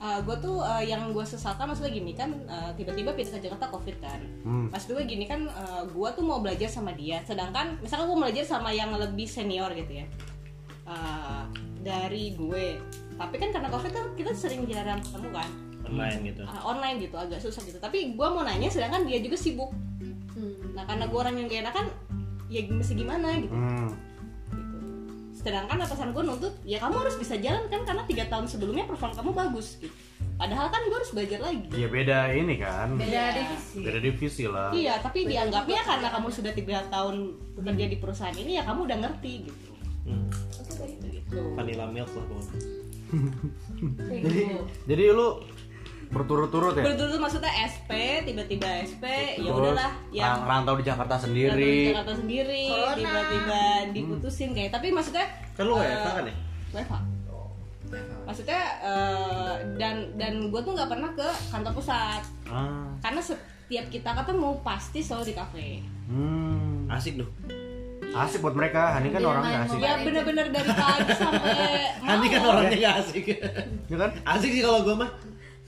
gue tuh uh, yang gue sesalkan maksudnya gini kan uh, tiba-tiba pindah ke Jakarta covid kan. Hmm. pas gue gini kan gue tuh mau belajar sama dia. Sedangkan misalkan gue belajar sama yang lebih senior gitu ya. Uh, dari gue. Tapi kan karena covid kan kita sering jarang ketemu kan. Online gitu. uh, online gitu agak susah gitu. Tapi gue mau nanya sedangkan dia juga sibuk. Nah karena gue orang yang gak enakan ya mesti gimana gitu. Hmm. Gitu. Sedangkan atasan gue nuntut, ya kamu harus bisa jalan kan karena tiga tahun sebelumnya perform kamu bagus gitu. Padahal kan gue harus belajar lagi. Ya beda ini kan. Beda divisi. Beda divisi lah. Iya, tapi dianggapnya karena kamu sudah tiga tahun bekerja di perusahaan ini ya kamu udah ngerti gitu. Hmm. Gitu. Vanilla milk lah pokoknya. Jadi jadi lu berturut-turut ya? Berturut maksudnya SP, tiba-tiba SP, ya udahlah yang rantau di Jakarta rantau di sendiri. Jakarta sendiri, tiba-tiba diputusin kayak. Tapi maksudnya Kan lu WFH kan ya? WFH. maksudnya eh, dan dan gue tuh nggak pernah ke kantor pusat Ah. karena setiap kita ketemu pasti selalu di kafe Hmm. asik tuh Asik buat mereka, Hani kan Dia orangnya asik. ya bener-bener dari pagi sampai Nanti kan orangnya gak asik Ya kan? asik sih kalau gue mah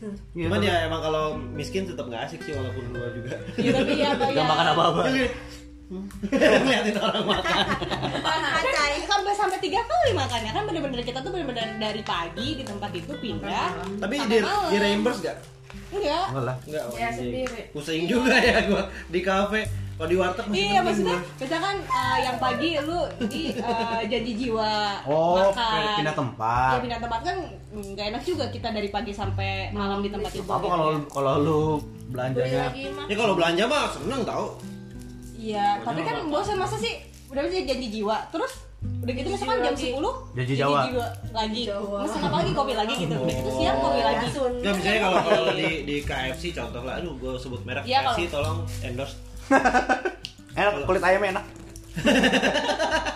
Iya, cuman tapi- ya emang kalau miskin tetap gak asik sih walaupun gue juga ya tapi ya apa Gak ya makan apa-apa. ngeliatin orang makan Kan sampai sampai tiga kali makannya kan bener-bener kita tuh bener-bener dari pagi di tempat itu pindah tapi di, malam. di reimburse gak? enggak Enggak lah. Enggak, Ya, anjing. sendiri. Pusing juga ya gua di kafe. Kalau di warteg masih Iya maksudnya misalkan eh, yang pagi lu di eh, janji jiwa Oh, makan pindah tempat. Ya pindah tempat kan nggak enak juga kita dari pagi sampai malam di tempat itu. Apa kalau kalau lu belanjanya lagi. Ya kalau belanja mah seneng tau. Iya, tapi kan bosan masa sih udah bisa janji jiwa. Terus udah gitu misalkan jam lagi. 10 Janji Jawa. jiwa lagi. Mesen apa lagi kopi lagi gitu. Udah gitu siang kopi lagi. Sun. Ya misalnya kalau kalau di di KFC contoh lah, aduh gua sebut merek Iya, KFC tolong endorse. enak kulit ayamnya enak.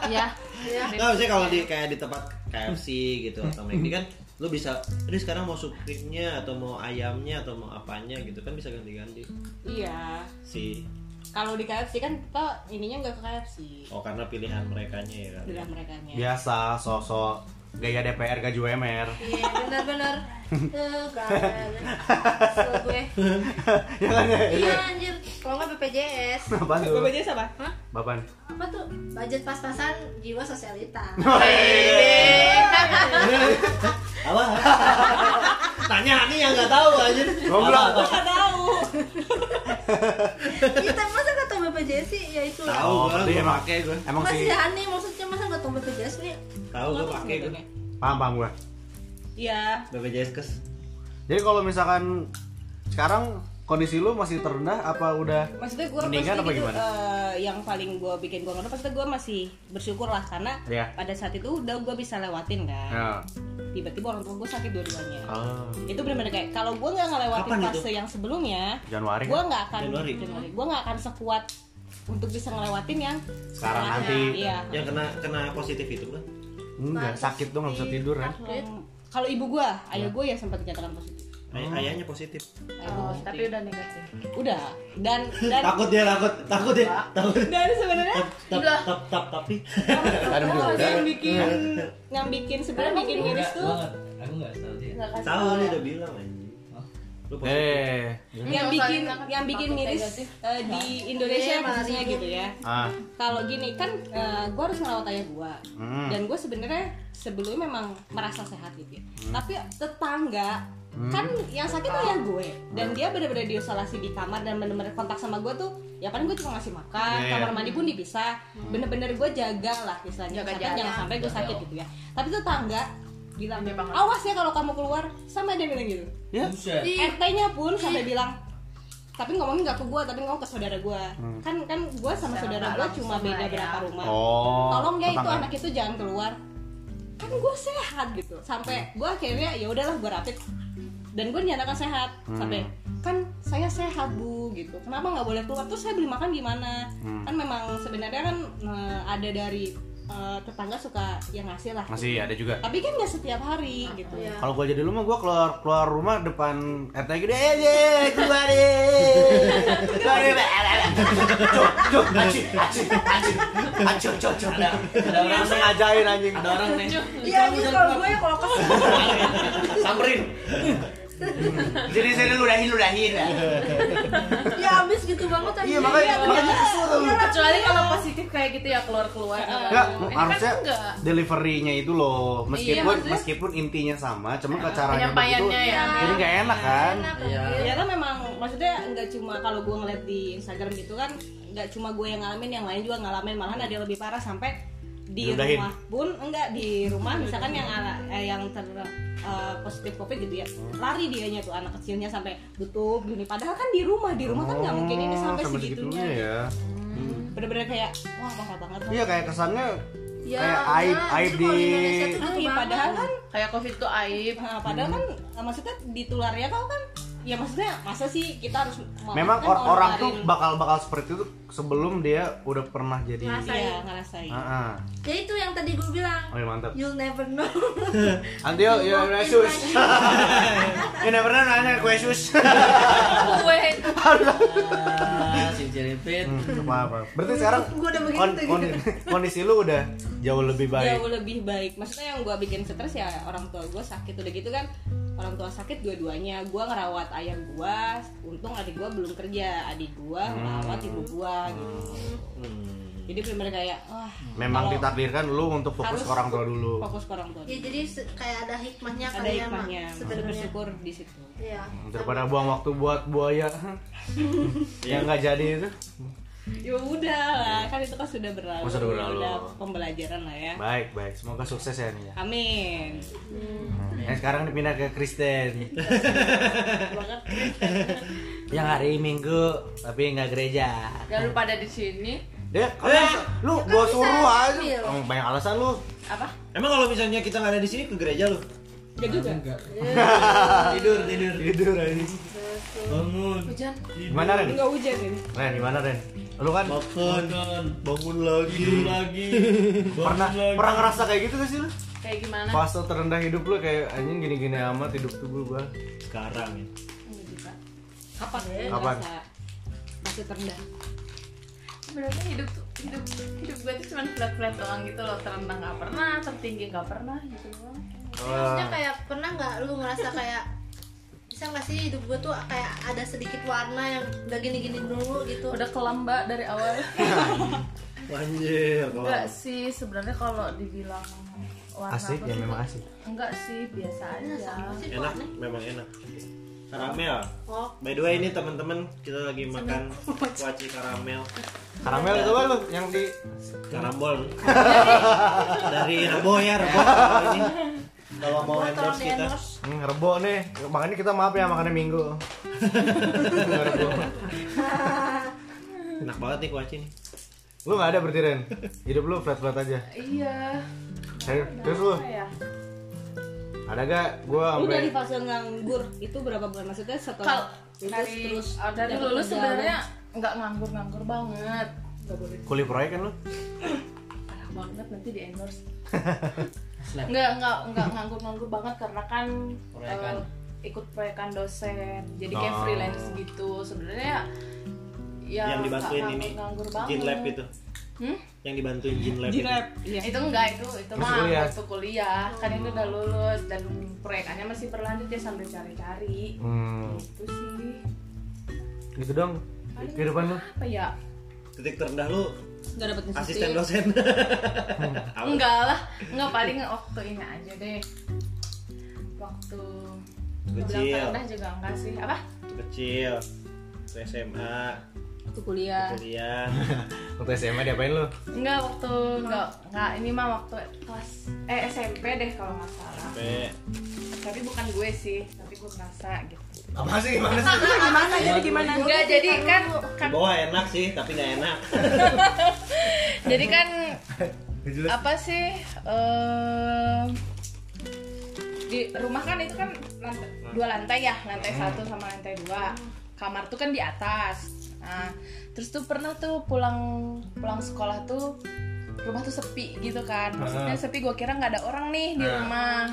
Ya. Iya. Nah, misalnya kalau di kayak di tempat KFC gitu atau McD kan lu bisa, ini sekarang mau supreme-nya atau mau ayamnya atau mau apanya gitu kan bisa ganti-ganti Iya. si Kalau di KFC kan kita ininya nggak ke KFC. oh karena pilihan mereka ya kan. Udah mereka Biasa sosok gaya DPR gaji UMR. Iya benar-benar. Eh, gak Kesel gue. ya kan ya? Iya anjir. Kalau nggak BPJS. Tuh? Bapak siapa? Hah? Bapan. Apa tuh? Budget pas-pasan jiwa sosialita. Apa? Tanya nih yang nggak tahu aja. Goblok. Nggak tahu. Sih? Ya itu. Tahu Oh, gua, gua emang- pakai gua. Emang Masih sih aneh maksudnya masa nggak tahu BPJS nih? Tahu gua pakai gua. paham paham gua. Iya. BPJS kes. Jadi kalau misalkan sekarang kondisi lu masih terendah apa udah maksudnya gue Mendingan apa gimana? yang paling gue bikin gue ngerti maksudnya gue masih bersyukur lah karena Iya. pada saat itu udah gue bisa lewatin kan ya. tiba-tiba orang tua gue sakit dua-duanya Ah, itu benar-benar kayak kalau gue nggak ngelewatin Kapan fase yang sebelumnya Januari gue kan? nggak akan Januari. gue nggak akan sekuat untuk bisa ngelewatin yang Sekarang setelahnya. nanti. iya Yang kena kena positif itu kan. Enggak, sakit tuh nggak bisa tidur kan? Kalau ibu gue ayah gue ya sempat dinyatakan positif Ay ayahnya positif. Ayah gua positif. Tapi udah negatif. udah dan dan Takut dia takut, takut dia, takut. dan sebenarnya Tap tap tap tap tapi. Aduh, yang udah. bikin yang bikin sebenarnya bikin miris tuh aku nggak tahu dia Tahu dia udah bilang anjing. Lu positif. Eh, yang bikin yang bikin miris eh, di Indonesia Iya, khususnya ribut. gitu ya. Ah, kalau gini kan gue harus ngerawat ayah gue Hmm. dan gue sebenarnya sebelumnya memang merasa sehat gitu ya. Tapi tetangga kan yang sakit tuh ayah gue. Dan dia benar-benar diisolasi di kamar dan benar-benar kontak sama gue tuh ya paling gue cuma ngasih makan Iya, iya. kamar mandi pun dipisah bener-bener gue jaga lah istilahnya. Jaga jangan sampai gue sakit gitu ya. tapi tetangga bilang Ini banget. awas ya kalau kamu keluar. Sama dia bilang gitu. Ya. buset. RT-nya pun sampai bilang tapi ngomongin nggak ke gue tapi ngomong ke saudara gue kan kan gue sama saudara gue cuma beda ya. berapa rumah. Oh. tolong ya itu anak itu jangan keluar. Kan gue sehat gitu. Sampai gue akhirnya ya udahlah gue rapid dan gue dinyatakan sehat. Sampai kan saya sehat bu gitu. Kenapa nggak boleh keluar? Terus saya beli makan gimana? Kan memang sebenarnya kan eh, ada dari eh, tetangga suka yang ngasih lah Masih ada juga. tapi kan nggak setiap hari gitu Iya. Kalau gua jadi lu mah gua keluar keluar rumah depan RT gede aja, keluar. Acuk, cuk, cuk. ada ada orang Langsung nih ngajain anjing. ada orang nih Iya ini kalau gue ya kalau kesel. Samperin. Jadi saya ludahin, ludahin. Ya abis gitu banget Iya, makanya makanya kesel tuh. kecuali kalau positif kayak gitu ya keluar keluar Enggak, Ini kan harusnya enggak delivery-nya itu loh. Meskipun Iya, maksudnya- meskipun intinya sama, cuma ke caranya begitu. ya. Jadi nggak enak kan? Iya. ternyata memang maksudnya nggak cuma kalau gue ngeliat di Instagram gitu kan nggak cuma gue yang ngalamin yang lain juga ngalamin malahan ada yang lebih parah sampai di rumah pun enggak di rumah misalkan yang ala- eh, yang ter eh, positif covid gitu ya lari dianya tuh anak kecilnya sampai tutup gini. Padahal kan di rumah di rumah kan nggak mungkin ini sampai Oh, segitunya. segitunya ya. bener-bener kayak wah parah banget. Iya kayak kesannya Ya, kayak aib justru aib di Indonesia tuh Ah, gitu padahal kan kayak covid tuh aib. Nah, padahal kan eh, maksudnya ditularnya kau kan ya maksudnya masa sih kita harus Memang kan or- orang tuh bakal bakal seperti itu sebelum dia udah pernah jadi. Ngerasain. iya ngerasain Ah, ah. ya itu yang tadi gue bilang Oh iya mantap. you'll never know Antio, ya Yesus. Ya never know nanya. Gue Ah, si ceripit apa apa. Berarti sekarang Gua udah gitu. kon- kondisi lu udah jauh lebih baik. jauh lebih baik maksudnya yang gue bikin stres ya orang tua gue sakit udah gitu kan orang tua sakit dua-duanya. Gue ngerawat ayah gue untung adik gue belum kerja. Adik gue ngerawat ibu gue gitu. Jadi benar kayak wah Memang ditakdirkan lu untuk fokus ke orang tua dulu. fokus ke orang tua ya jadi se- kayak ada hikmahnya ada kali ya hikmahnya. Sebenarnya. bersyukur di situ. Iya. Daripada buang waktu buat buaya. Yang nggak jadi itu. Ya udah lah kan itu kan sudah berlalu Oh, sudah berlalu. udah pembelajaran lah ya Baik baik, semoga sukses ya nih ya. amin Nah, sekarang dipindah ke Kristen. yang hari Minggu tapi nggak gereja. Jangan lupa ada di sini. Deh, kalau lu gua suruh aja. Oh, banyak alasan lu. Apa? Emang kalau misalnya kita nggak ada di sini ke gereja lu? ya juga tidur tidur. Tidur aja. Bangun. Hujan. Gimana Ren? nggak hujan ini Ren, gimana Ren? Lu kan Makan. Bangun lagi. lagi pernah pernah ngerasa kayak gitu gak sih lu? Kayak gimana? Fase terendah hidup lu kayak anjing gini-gini amat hidup tuh gua. Sekarang ya. Enggak juga. kapan Kapan? Ngerasa masih terendah Sebenarnya hidup tuh hidup hidup gue tuh cuma flat flat doang gitu loh terendah nggak pernah tertinggi nggak pernah gitu doang maksudnya kayak pernah nggak lu ngerasa kayak bisa nggak sih hidup gue tuh kayak ada sedikit warna yang udah gini-gini dulu gitu udah kelam mbak dari awal Anjir. enggak sih sebenarnya kalau dibilang warna Asik ya memang asik. enggak sih biasa aja Enak, warna memang enak. Karamel. oh By the way ini teman-teman kita lagi makan kuaci karamel. Karamel itu lu yang di Karambol. Dari Rebo ya, Rebo. Ini kalau mau endorse kita. endorse Hmm, rebo nih. Makanya kita maaf ya makannya minggu. rebo. Enak banget nih kuaci nih. Lu gak ada berarti Ren? Hidup lu flat-flat aja. iya Ter- Terus lu apa ya ada gak? Gua lu dari fase nganggur itu berapa bulan maksudnya setelah lulus dari terus dari lulus sebenarnya nggak nganggur nganggur banget nggak boleh kuli proyek kan lu? banget nanti di endorse nggak nggak nggak nganggur nganggur banget karena kan Proyekan. eh, ikut proyekan dosen jadi kayak Oh. freelance gitu sebenarnya ya yang dibantuin nggak ini nganggur banget Jin Lab itu. Hmm? Yang dibantuin Jin Lab. Itu. Lab, iya. itu enggak itu itu Masih mah kuliah? waktu kuliah kan itu udah lulus dan proyekannya masih berlanjut ya sambil cari-cari Hmm, itu sih gitu dong. Kehidupan lu. apa ya Titik terendah lu nggak dapet institut. asisten dosen. Enggak lah enggak paling waktu ini aja deh waktu Kecil. terendah juga enggak sih apa Kecil. SMA, waktu kuliah. Kuliah. Waktu SMA diapain lu? enggak waktu enggak enggak ini mah waktu kelas eh SMP deh kalau nggak salah. Sampai tapi bukan gue sih tapi gue ngerasa gitu. Apa sih? Gimana sih? gimana? Jadi gimana? Enggak jadi kan di bawah enak sih, tapi nggak enak. jadi kan apa sih eh, di rumah kan itu kan lantai, dua lantai ya lantai satu sama lantai dua. Kamar tuh kan di atas nah terus tuh pernah tuh pulang pulang sekolah tuh rumah tuh sepi gitu kan. Maksudnya sepi gue kira nggak ada orang nih di rumah.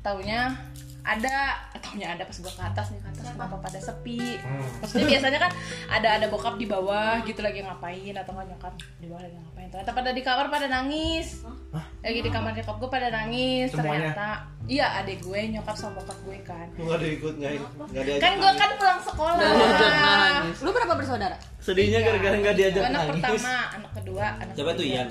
Taunya ada taunya ada pas gue ke atas nih ke atas kenapa? pada sepi. Maksudnya biasanya kan ada ada bokap di bawah gitu lagi ngapain atau nggak nyokap di bawah lagi ngapain. Ternyata pada di kamar pada nangis. Lagi di kamar nyokap gue pada nangis Semuanya? ternyata. Iya adek gue nyokap sama bokap gue kan. Nggak ada ikut nggak nggak diajak. kan gue kan pulang sekolah. Lu berapa bersaudara? Sedihnya gara-gara nggak diajak anak nangis. pertama anak kedua anak Siapa tuh. Ian?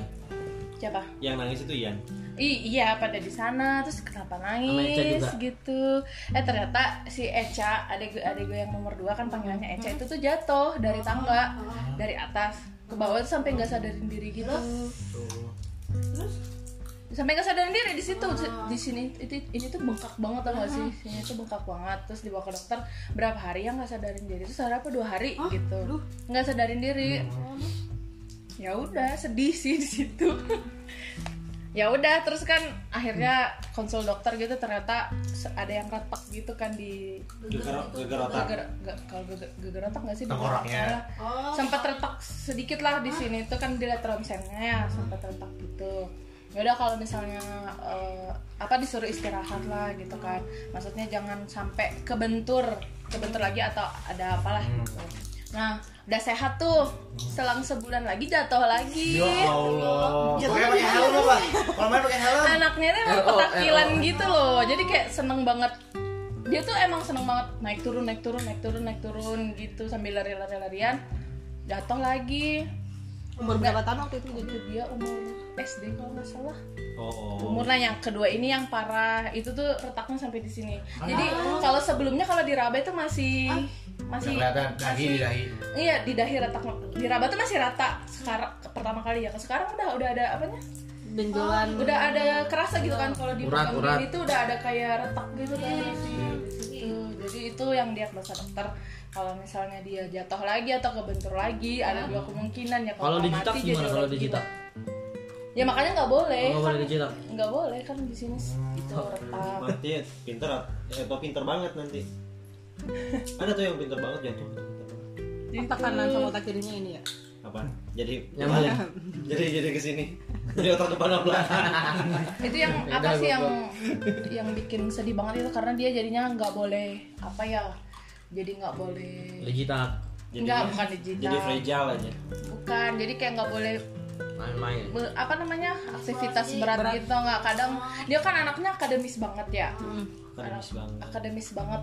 siapa? Yang nangis itu Ian. I- iya pada di sana? Terus kenapa Eca nangis juga. gitu. Eh ternyata si Eca adek gue adek gue yang nomor dua kan panggilannya Eca itu tuh jatuh dari tangga dari atas. Ke bawah tuh sampai nggak sadarin diri gitu. Sampai nggak sadarin diri di situ di sini. Itu ini tuh bengkak banget tau gak sih? Sini tuh bengkak banget. Terus dibawa ke dokter berapa hari ya nggak sadarin diri? Terus ada apa? Dua hari gitu. nggak sadarin diri. Ya udah sedih sih di situ ya udah terus kan akhirnya konsul dokter gitu ternyata ada yang retak gitu kan di geger otak. Kalau geger, otak nggak sih? Di Tengkoraknya. Oh. sempat retak sedikit lah di sini. Itu kan dilihat ronsennya ya sempat retak gitu. Ya udah kalau misalnya eh, apa disuruh istirahat lah gitu kan. Maksudnya jangan sampai kebentur kebentur lagi atau ada apalah gitu. Nah udah sehat tuh. Selang sebulan lagi jatuh lagi. Ya Allah. Pakai pakai helm apa? Kalau main pakai helm. anaknya tuh emang petakilan gitu loh. Jadi kayak seneng banget. Dia tuh emang seneng banget naik turun naik turun naik turun naik turun gitu sambil lari-lari larian. Jatuh lagi. Umur berapa tahun waktu itu jadi? Dia umur SD kalau nggak salah. Oh, oh. umurnya yang kedua ini yang parah. Itu tuh retaknya sampai di sini. Jadi kalau sebelumnya kalau di Raba itu masih masih Kelihatan. Dahi di dahi. iya di dahi retak. Di Raba tuh masih rata sekarang pertama kali ya. Sekarang udah udah ada apanya? Benjolan. Udah ada kerasa gitu kan kalau di Urat, urat. tuh udah ada kayak retak gitu kan. Di situ. jadi itu yang diagnosa dokter kalau misalnya dia jatuh lagi atau kebentur lagi ada dua kemungkinan ya. Kalau dijitak mati, gimana jadi kalau dijitak? ya makanya nggak boleh. Oh, nggak kan boleh dijitak. nggak boleh kan di sini itu retak. Mati ya pinter. Eh, atau pinter banget nanti ada tuh yang pinter banget jatuh. Otak kanan sama otak kirinya ini ya? Apa? Jadi Nyambung. jadi jadi ke sini jadi otak depan apa belakang. Itu yang apa sih yang yang bikin sedih banget itu? Karena dia jadinya nggak boleh apa ya jadi nggak boleh jadi nggak bukan digital. jadi fragile aja. Bukan jadi kayak nggak boleh Main-main. apa namanya aktivitas berat, gitu. Nggak kadang dia kan anaknya akademis banget ya? Akademis banget. akademis banget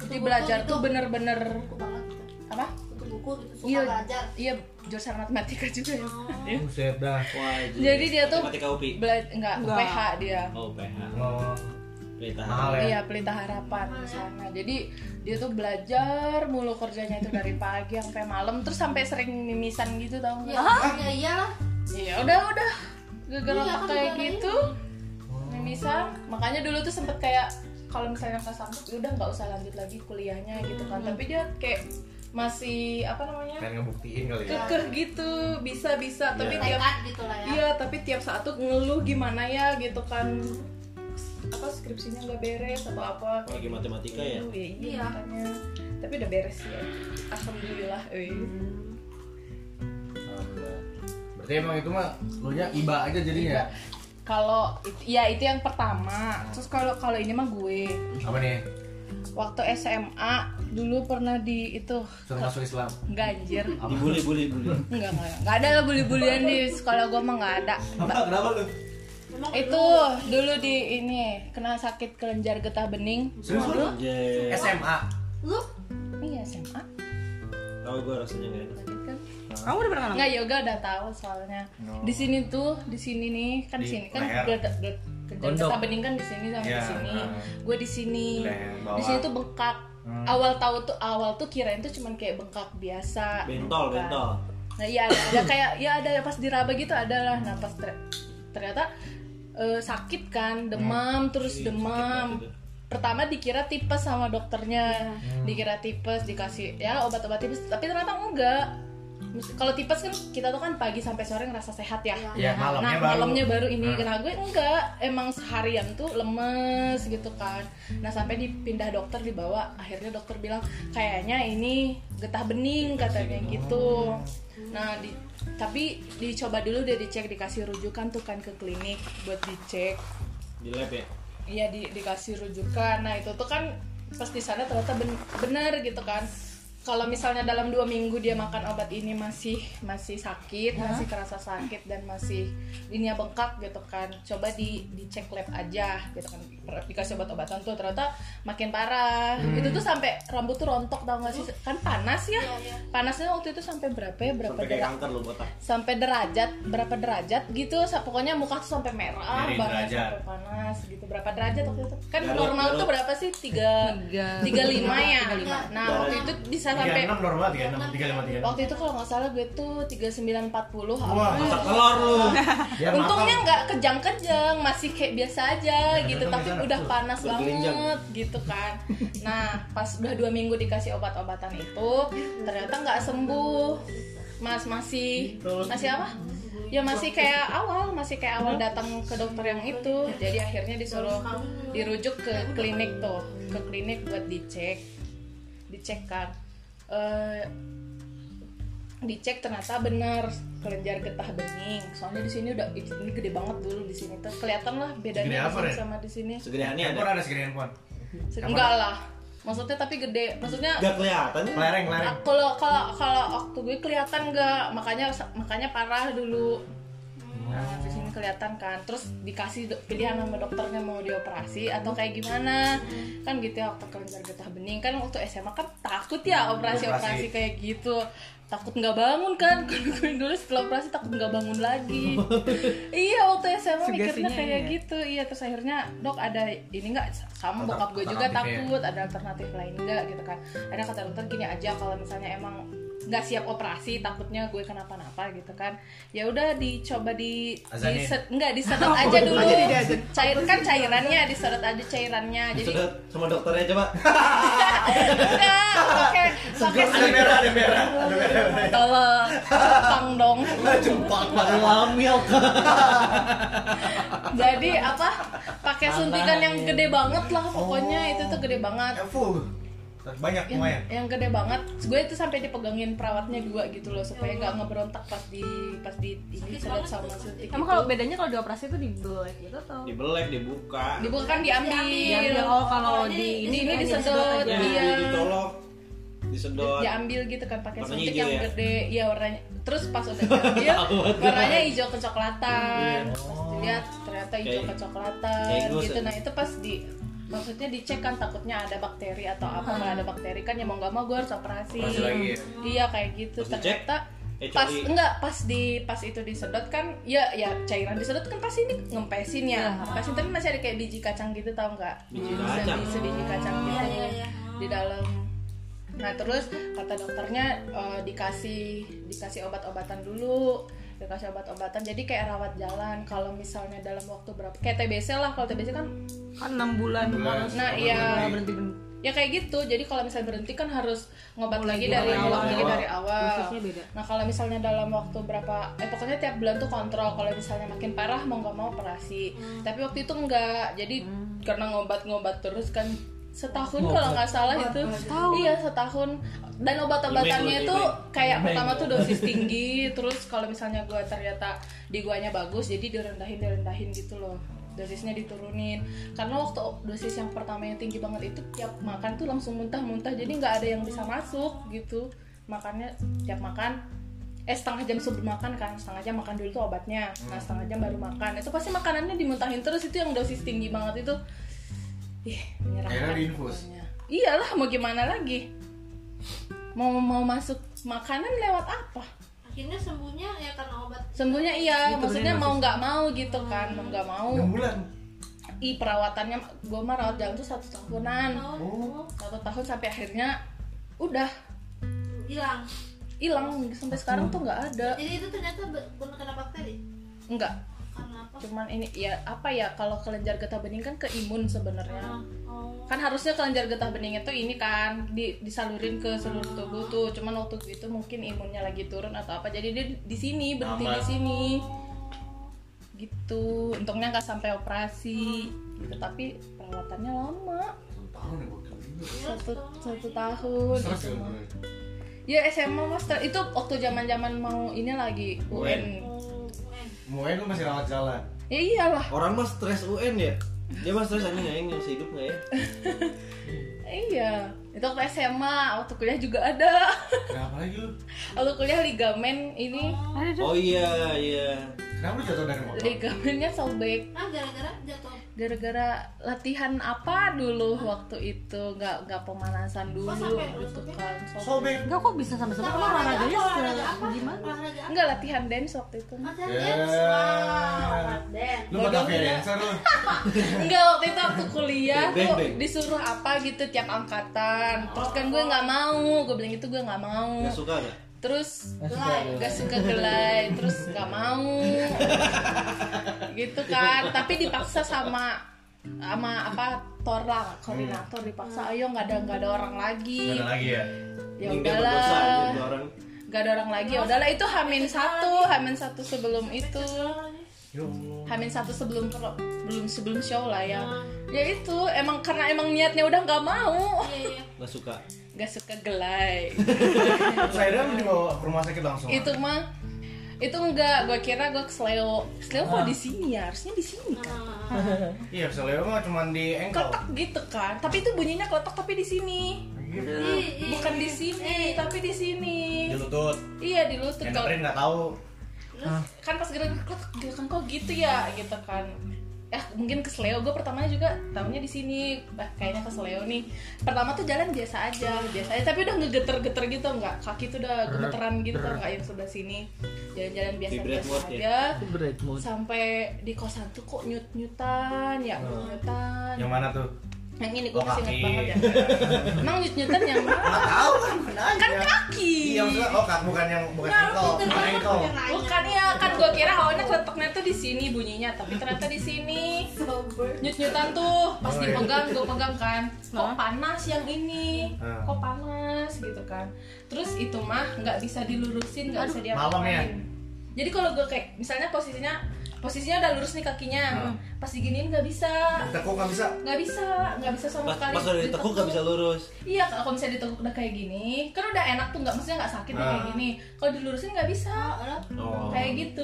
jadi belajar tuh bener-bener buku banget gitu. apa Untuk buku gitu suka iya belajar iya jurusan matematika juga ya Iya. Buset dah. wah jadi dia tuh matematika UPI bela- nggak Nggak. PH dia oh PH Oh, Pelita mahal ya. Iya, pelita harapan di sana. Jadi dia tuh belajar mulu kerjanya itu dari pagi sampai malam, terus sampai sering mimisan gitu tau nggak? ya ya iyalah Iya, udah udah. Gara-gara Iya, kan kayak gitu, mimisan. Makanya dulu tuh sempet kayak kalau misalnya nggak sanggup, ya udah nggak usah lanjut lagi kuliahnya gitu kan. Tapi dia kayak masih apa namanya? Pengen ngebuktiin kali ya. kekeh gitu, bisa bisa. Tapi Iya. tiap gitu lah ya Iya, tapi tiap saat tuh ngeluh gimana ya gitu kan apa skripsinya nggak beres atau apa lagi matematika ya Aduh, iya, Iya. makanya. tapi udah beres ya alhamdulillah eh. Alhamdulillah. Berarti emang itu mah lu nya iba aja jadinya. Kalau itu- ya itu yang pertama. Terus kalau kalau ini mah gue. Apa nih? waktu SMA dulu pernah di itu. Suruh masuk Islam. ganjir dibully bully bully. Enggak enggak enggak ada lah bully-bulian di sekolah gue mah nggak ada. Apa? Kenapa lu? Itu dulu di ini kena sakit kelenjar getah bening. Serius lu? SMA. lu iya SMA tahu gue rasanya nggak enak. sakit kamu udah pernah Nggak yoga udah tahu soalnya. Di sini tuh, di sini nih, kan di sini kan Gondok. getah bening kan di sini sama Iya, di sini. ah. Gue di sini. Di sini tuh bengkak. Hmm. Awal tahu tuh awal tuh kirain tuh cuman kayak bengkak biasa. bentol Bukan. bentol Nah iya ada, ada kayak ya ada pas diraba gitu ada lah. Nah pas ter- ternyata eh, sakit kan, demam terus Ih, sakit demam. Pertama dikira tipes sama dokternya, dikira tipes dikasih ya obat-obat tipes, tapi ternyata enggak. Kalau tipes kan kita tuh kan pagi sampai sore ngerasa sehat ya. Iya, malamnya nah, baru. malamnya baru ini. Hmm. Kena gue enggak, emang seharian tuh lemes gitu kan. Nah sampai dipindah dokter dibawa, akhirnya dokter bilang kayaknya ini getah bening katanya gitu. Nah di, tapi dicoba dulu dia dicek dikasih rujukan tuh kan ke klinik buat dicek. di lab ya Iya di, dikasih rujukan. Nah itu tuh kan pas di sana ternyata ben- bener gitu kan. Kalau misalnya dalam dua minggu dia makan obat ini masih masih sakit, masih kerasa sakit dan masih ininya bengkak gitu kan. Coba di dicek lab aja gitu kan. Dikasih obat-obatan tuh ternyata makin parah. Itu tuh sampai rambut tuh rontok tau gak sih? Kan panas ya. Iya, iya. Panasnya waktu itu sampai berapa ya? Berapa sampai kayak dera- kanker botak sampai derajat berapa derajat gitu pokoknya muka tuh sampai merah Dari banget derajat. sampai panas gitu berapa derajat waktu itu kan normal tuh berapa sih tiga Tiga. tiga lima ya 35. nah waktu itu bisa sampai 36 normal 36 35 36. waktu itu kalau nggak salah gue tuh tiga sembilan empat puluh Wah, masak telur lu. Untungnya nggak kejang-kejang masih kayak biasa aja Ya, gitu tapi bisa. udah panas banget gitu kan. Nah pas udah dua minggu dikasih obat-obatan itu ternyata nggak sembuh. Mas masih masih apa? Ya masih kayak awal masih kayak awal datang ke dokter yang itu. Jadi akhirnya disuruh dirujuk ke klinik tuh ke klinik buat dicek dicek kan Eh, dicek ternyata benar kelenjar getah bening. Soalnya di sini udah ini gede banget dulu di sini. Tuh kelihatan lah bedanya apa, sama di sini. Segede ini ada? ada segede handphone. Se- enggak lah. Maksudnya tapi gede. Maksudnya nggak kelihatan? Lereng, lereng. Ah, kalau kalau kalau waktu gue kelihatan nggak. Makanya makanya parah dulu. Nah kelihatan kan. Terus dikasih pilihan sama dokternya mau dioperasi atau kayak gimana. Kan gitu ya waktu kelenjar getah bening. Kan waktu SMA kan takut ya operasi operasi Operasi. kayak gitu. Takut nggak bangun kan. Kalau gue dulu setelah operasi takut nggak bangun lagi. Iya waktu SMA mikirnya kayak iya. gitu. Iya terus akhirnya dok ada ini nggak? Sama bokap gue juga ya. takut. Ada alternatif lain enggak gitu kan. Akhirnya kata dokter gini aja kalau misalnya emang nggak siap operasi takutnya gue kenapa-napa gitu kan. Ya udah dicoba di Azanin. diset enggak disedot aja dulu. Cair kan cairannya disedot aja cairannya jadi sama dokternya coba. Enggak pakai pakai Ada merah, ada merah, ada merah. tolong Jepang dong. Pakai lamil. Jadi apa pakai suntikan yang gede banget lah pokoknya. Itu tuh gede banget. Full. Banyak yang, lumayan. yang gede banget gue itu sampai dipegangin perawatnya dua gitu loh supaya nggak ngeberontak pas di pas di ini sedot sama suntik Emang itu. kalau bedanya kalau dioperasi itu di belek gitu atau? dibelek dibuka dibuka kan diambil Diambil. Oh, kalau di ini ini hanya disedot aja. iya dicolok disedot diambil gitu kan pakai suntik yang ya? gede iya warnanya terus pas udah diambil warnanya hijau kecoklatan pas dilihat ternyata hijau kecoklatan gitu nah itu pas di maksudnya dicek kan takutnya ada bakteri atau apa kalau ada bakteri. Kan ya mau nggak mau gue harus operasi, Operasi lagi ya? iya kayak gitu. Pas dicek, ternyata eh, pas coli. enggak pas di pas itu disedot kan ya ya cairan disedot kan pasti ini ngempesin ya. Ngempesin tapi masih ada kayak biji kacang gitu tau nggak? Biji kacang. se- biji kacang gitu Iya, iya, iya. di dalam. Nah terus kata dokternya eh, dikasih dikasih obat-obatan dulu dikasih obat-obatan jadi kayak rawat jalan kalau misalnya dalam waktu berapa kayak TBC lah kalau TBC kan Kan 6 bulan. Bulan. nah iya Berhenti berhenti. ya kayak gitu jadi kalau misalnya berhenti kan harus ngobat lagi Mulai dari dari awal awal. lagi dari awal beda. nah kalau misalnya dalam waktu berapa eh pokoknya tiap bulan tuh kontrol kalau misalnya makin parah mau nggak mau operasi tapi waktu itu enggak jadi karena ngobat-ngobat terus kan setahun kalau nggak salah itu. iya setahun. Dan obat-obatannya itu kayak pertama tuh dosis tinggi terus kalau misalnya gua ternyata di guanya bagus jadi direndahin direndahin gitu loh. Dosisnya diturunin. Karena waktu dosis yang pertama yang tinggi banget itu tiap makan tuh langsung muntah-muntah jadi nggak ada yang bisa masuk gitu. Makannya tiap makan eh setengah jam sebelum makan kan setengah jam makan dulu tuh obatnya. Nah setengah jam baru makan. Itu pasti makanannya dimuntahin terus itu yang dosis tinggi banget itu ih menyerangkan Akhirnya diinfus? iyalah mau gimana lagi? Mau mau masuk makanan lewat apa? Akhirnya sembuhnya ya karena obat. Sembuhnya iya Itu maksudnya mau nggak mau gitu kan mau nggak mau. 6 bulan. i perawatannya gue mah rawat jalan tuh satu tahunan. Oh, satu tahun sampai akhirnya udah. Hilang. Hilang sampai sekarang tuh nggak ada. Jadi itu ternyata benar kena bakteri? Nggak. karena apa cuman ini ya apa ya kalau kelenjar getah bening kan ke imun sebenarnya oh. Kan harusnya kelenjar getah bening itu ini kan di, disalurin ke seluruh tubuh tuh. Cuman waktu itu mungkin imunnya lagi turun atau apa. Jadi dia di sini berhenti di Lambat. sini. Gitu. Untungnya nggak sampai operasi. Gitu tapi perawatannya lama. Tahun ya juga. satu satu tahun. Stres itu ya, ya SMA mas itu waktu zaman zaman mau ini lagi UN Mau lu masih rawat jalan. ya iyalah. Orang mah stres UN ya. Dia mah stres anjing anjing yang hidup nggak ya? Iya. Itu waktu SMA waktu kuliah juga ada. Kenapa lagi lu? waktu kuliah ligamen ini. Oh iya iya Kenapa lu jatuh dari motor? ligamennya sobek ah gara-gara jatuh. Gara-gara latihan apa dulu waktu itu? Nggak nggak pemanasan dulu sampai gitu kan sobek. Sobek. Enggak kok bisa sampai sampai kalau olahraganya olahraga gimana? olahraga apa? Nggak latihan dance waktu itu. Ada Ya. dance wow dance. Lu Batavia dancer lu. Enggak waktu itu waktu kuliah tuh disuruh apa gitu tiap angkatan. Terus kan gue nggak mau gue bilang itu gue nggak mau. Nggak suka nggak terus gak suka gelai. terus nggak mau. Gitu kan. Tapi dipaksa sama sama apa tor lah koordinator dipaksa. Ayo nggak ada nggak ada orang lagi. Gak ada lagi ya. ya udahlah. nggak ada orang lagi. Ya udahlah itu hamin satu hamin satu sebelum itu. Hamin satu sebelum belum sebelum show lah ya ya itu emang karena emang niatnya udah nggak mau. Nggak suka? Nggak suka gelai. Akhirnya lu dibawa ke rumah sakit langsung. itu mah itu enggak gue kira gue ke Sleo. Sleo kok di sini ya? Harusnya di sini kan? Iya, Seleo mah cuma di engkel. kletak gitu kan? Tapi itu bunyinya kletak tapi di sini. Bukan di sini tapi di sini. Di lutut. iya di lutut Yang kalau nggak tahu. kan pas gerak kletak dia kan kok gitu ya gitu kan eh mungkin ke Sleo gue pertamanya juga tahunya di sini. Bah, kayaknya ke Sleo nih. Pertama tuh jalan biasa aja biasa aja. Tapi udah ngegeter-geter gitu nggak kaki tuh udah gemeteran gitu nggak yang sebelah sini. Jalan-jalan biasa Di biasa Bradford aja. Mood. sampai di kosan tuh kok nyut nyutan ya nyutan Yang mana tuh? Yang ini gue Oh, masih inget kaki. banget ya. Emang nyut nyutan yang mana? Tahu kan, mana kan kaki. Iya, maksudnya oh kak bukan yang bukan engkel, bukan engkel. bukan ya kan gue kira awalnya kleteknya tuh di sini bunyinya tapi ternyata di sini. Nyut nyutan tuh pas Oh, iya. dipegang gue pegang kan. Kok panas yang ini? Ah. kok panas gitu kan. Terus itu mah nggak bisa dilurusin nggak bisa malam ya? diapain jadi kalau gue kayak misalnya posisinya posisinya udah lurus nih kakinya. Ah. pas diginiin nggak bisa. Tekuk nggak bisa. nggak bisa nggak bisa sama pas sekali. pas udah ditekuk nggak bisa lurus. Iya, kalau misalnya ditekuk udah kayak gini, kan udah enak tuh nggak maksudnya nggak sakit nih kayak Ah. gini. Kalau dilurusin nggak bisa, oh kayak gitu.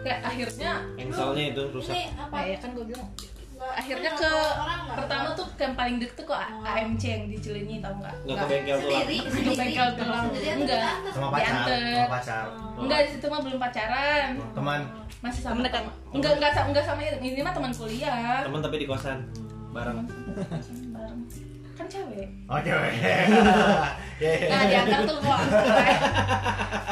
Kayak akhirnya, engselnya itu rusak. Apa? Ya kan gue bilang, akhirnya ke pertama tuh ke yang paling deket tuh ke A- AMC yang di Cilenyi tau nggak? nggak ke bengkel tulang Ke bengkel tulang, enggak, Sama pacar, sama pacar. Enggak di situ mah belum pacaran, Teman. Masih sama teman. Enggak enggak sama enggak sama ini mah teman kuliah. teman tapi di kosan bareng Bareng. Kan cewek. Oh, cewek. Ya, ya. Nah diantar tuh gua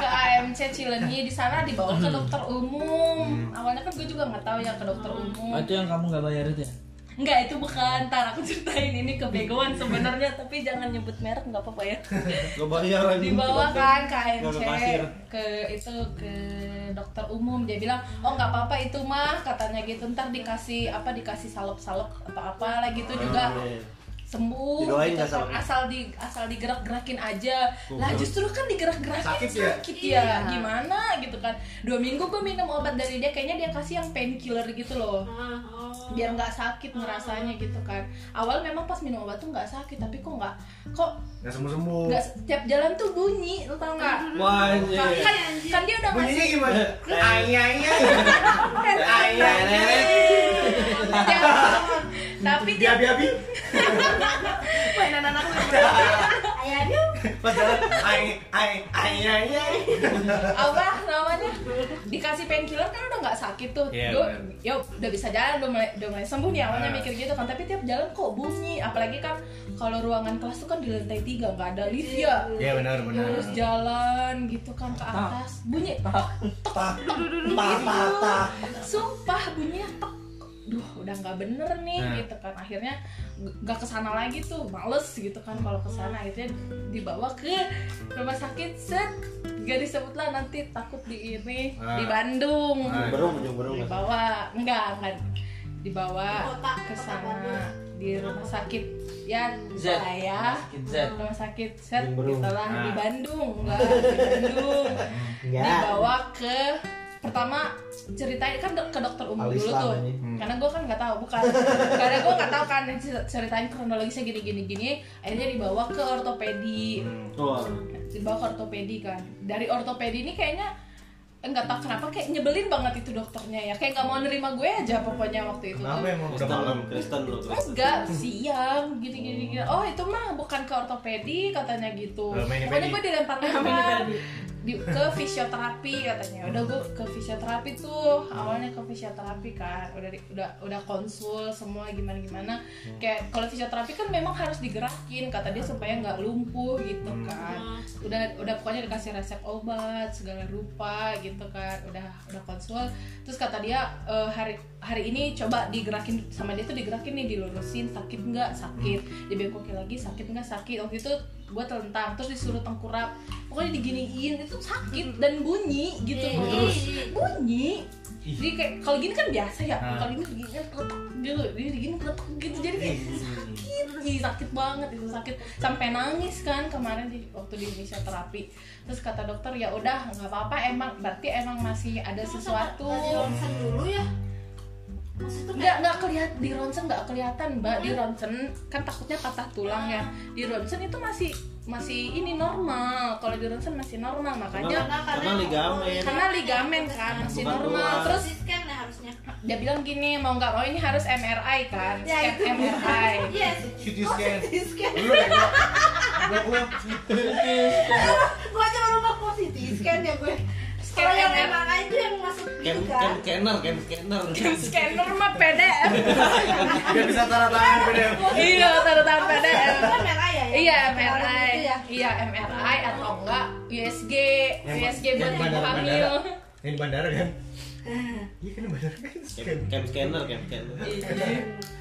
ke AMC Cilenyi di sana dibawa ke dokter umum. Awalnya kan gue juga nggak tahu ya ke dokter umum. Oh, itu yang kamu nggak bayar itu ya? Enggak itu bukan. Ntar aku ceritain. Ini kebegoan sebenarnya tapi jangan nyebut merek nggak apa-apa ya. nggak bayar lagi Dibawa kan ke AMC ke itu ke dokter umum. Dia bilang oh nggak apa-apa itu mah katanya gitu. Ntar dikasih apa dikasih salep-salep atau apa lah gitu juga sembuh Didoain gitu kan. asal di asal digerak-gerakin aja. Lah justru kan digerak-gerakin Sakit ya? sakit ya gimana gitu kan. Dua minggu gue minum obat dari dia kayaknya dia kasih yang painkiller gitu loh. Biar nggak sakit ngerasanya gitu kan. Awal memang pas minum obat tuh nggak sakit tapi kok nggak kok Nggak sembuh-sembuh. nggak setiap jalan tuh bunyi lu tau nggak? Wah kan, anjir. kan, kan dia udah Bunyinya ngasih gimana? Ay ay ay. Ay ay ay. tapi Dia dia abi abi. Pas jalan ay ay ay ay ay. apa namanya dikasih painkiller kan udah nggak sakit tuh Gua- benar. ya udah bisa jalan udah mulai, udah mulai sembuh nih awalnya Ah. mikir gitu kan tapi tiap jalan kok bunyi apalagi kan kalau ruangan kelas tuh kan di lantai tiga nggak ada lift ya Iya benar benar. harus jalan gitu kan ke atas bunyi Tak tak tak tak. sumpah bunyinya tek duh udah nggak bener nih Nah. gitu kan. Akhirnya nggak ke sana lagi tuh males gitu kan kalau ke sana. Akhirnya dibawa ke rumah sakit set. Gak disebut lah nanti takut di ini Ah. di Bandung. Berung ujung berung dibawa enggak enggak dibawa ke sana di rumah sakit ya Z. saya rumah sakit set Berung. gitu lah. Di. Bandung enggak di Bandung. Dibawa ke pertama ceritain kan do- ke dokter umum dulu tuh. ini. karena gue kan nggak tahu bukan. Karena gue nggak tahu kan ceritain kronologisnya gini gini gini. Akhirnya dibawa ke ortopedi. Wah dibawa ke ortopedi kan. Dari ortopedi ini kayaknya nggak tahu kenapa kayak nyebelin banget itu dokternya ya. Kayak nggak mau nerima gue aja pokoknya waktu itu Kenapa tuh. emang udah Kristen malam? Kristen enggak siang gini gini gini. Oh. Itu mah bukan ke ortopedi katanya gitu. Pokoknya gue dilempar lempar di, ke fisioterapi katanya. Udah gue ke fisioterapi tuh awalnya ke fisioterapi kan. Udah di- udah udah konsul semua gimana gimana kayak kalau fisioterapi kan memang harus digerakin kata dia supaya nggak lumpuh gitu kan. Udah udah pokoknya dikasih resep obat segala rupa gitu kan. Udah udah konsul. Terus kata dia "Eh, hari hari ini coba digerakin sama dia tuh digerakin nih dilurusin sakit nggak? Sakit. Dibengkokin lagi sakit nggak? Sakit. Waktu itu gue telentang terus disuruh tengkurap. Pokoknya diginiin itu sakit dan bunyi gitu. Loh bunyi. Jadi kayak kalau gini kan biasa ya Ah. kalau gini gini kletek gitu jadi gini kletek gitu jadi kayak sakit lagi sakit banget itu sakit. Sampai nangis kan kemarin di waktu di Indonesia terapi terus kata dokter ya udah nggak apa-apa emang berarti emang masih ada sesuatu. dulu ya nggak nggak kelihat di ronsen nggak kelihatan mbak. Di ronsen kan takutnya patah tulang ya. Di ronsen itu masih masih ini normal. Kalau di ronsen masih normal makanya Karena ligamen. karena ligamen kan masih Bukan normal. Tulang. terus ya harusnya. dia bilang gini mau nggak mau ini harus MRI kan ya scan itu. MRI iya. CT scan. CT scan. Lu ya gua gua gua aja baru nggak positif scan ya gue kalau yang MRI. MRI itu yang masuk Ken gitu ken kan scanner, ken scanner. scanner mah PDF biar bisa tanda tangan PDF iya tanda tangan PDF Itu kan MRI ya Iya kemarin MRI, itu ya. Iya MRI atau enggak USG, USG buat ibu hamil. yang di bandara kan? Iya kan di bandara kan? Ken ken scanner,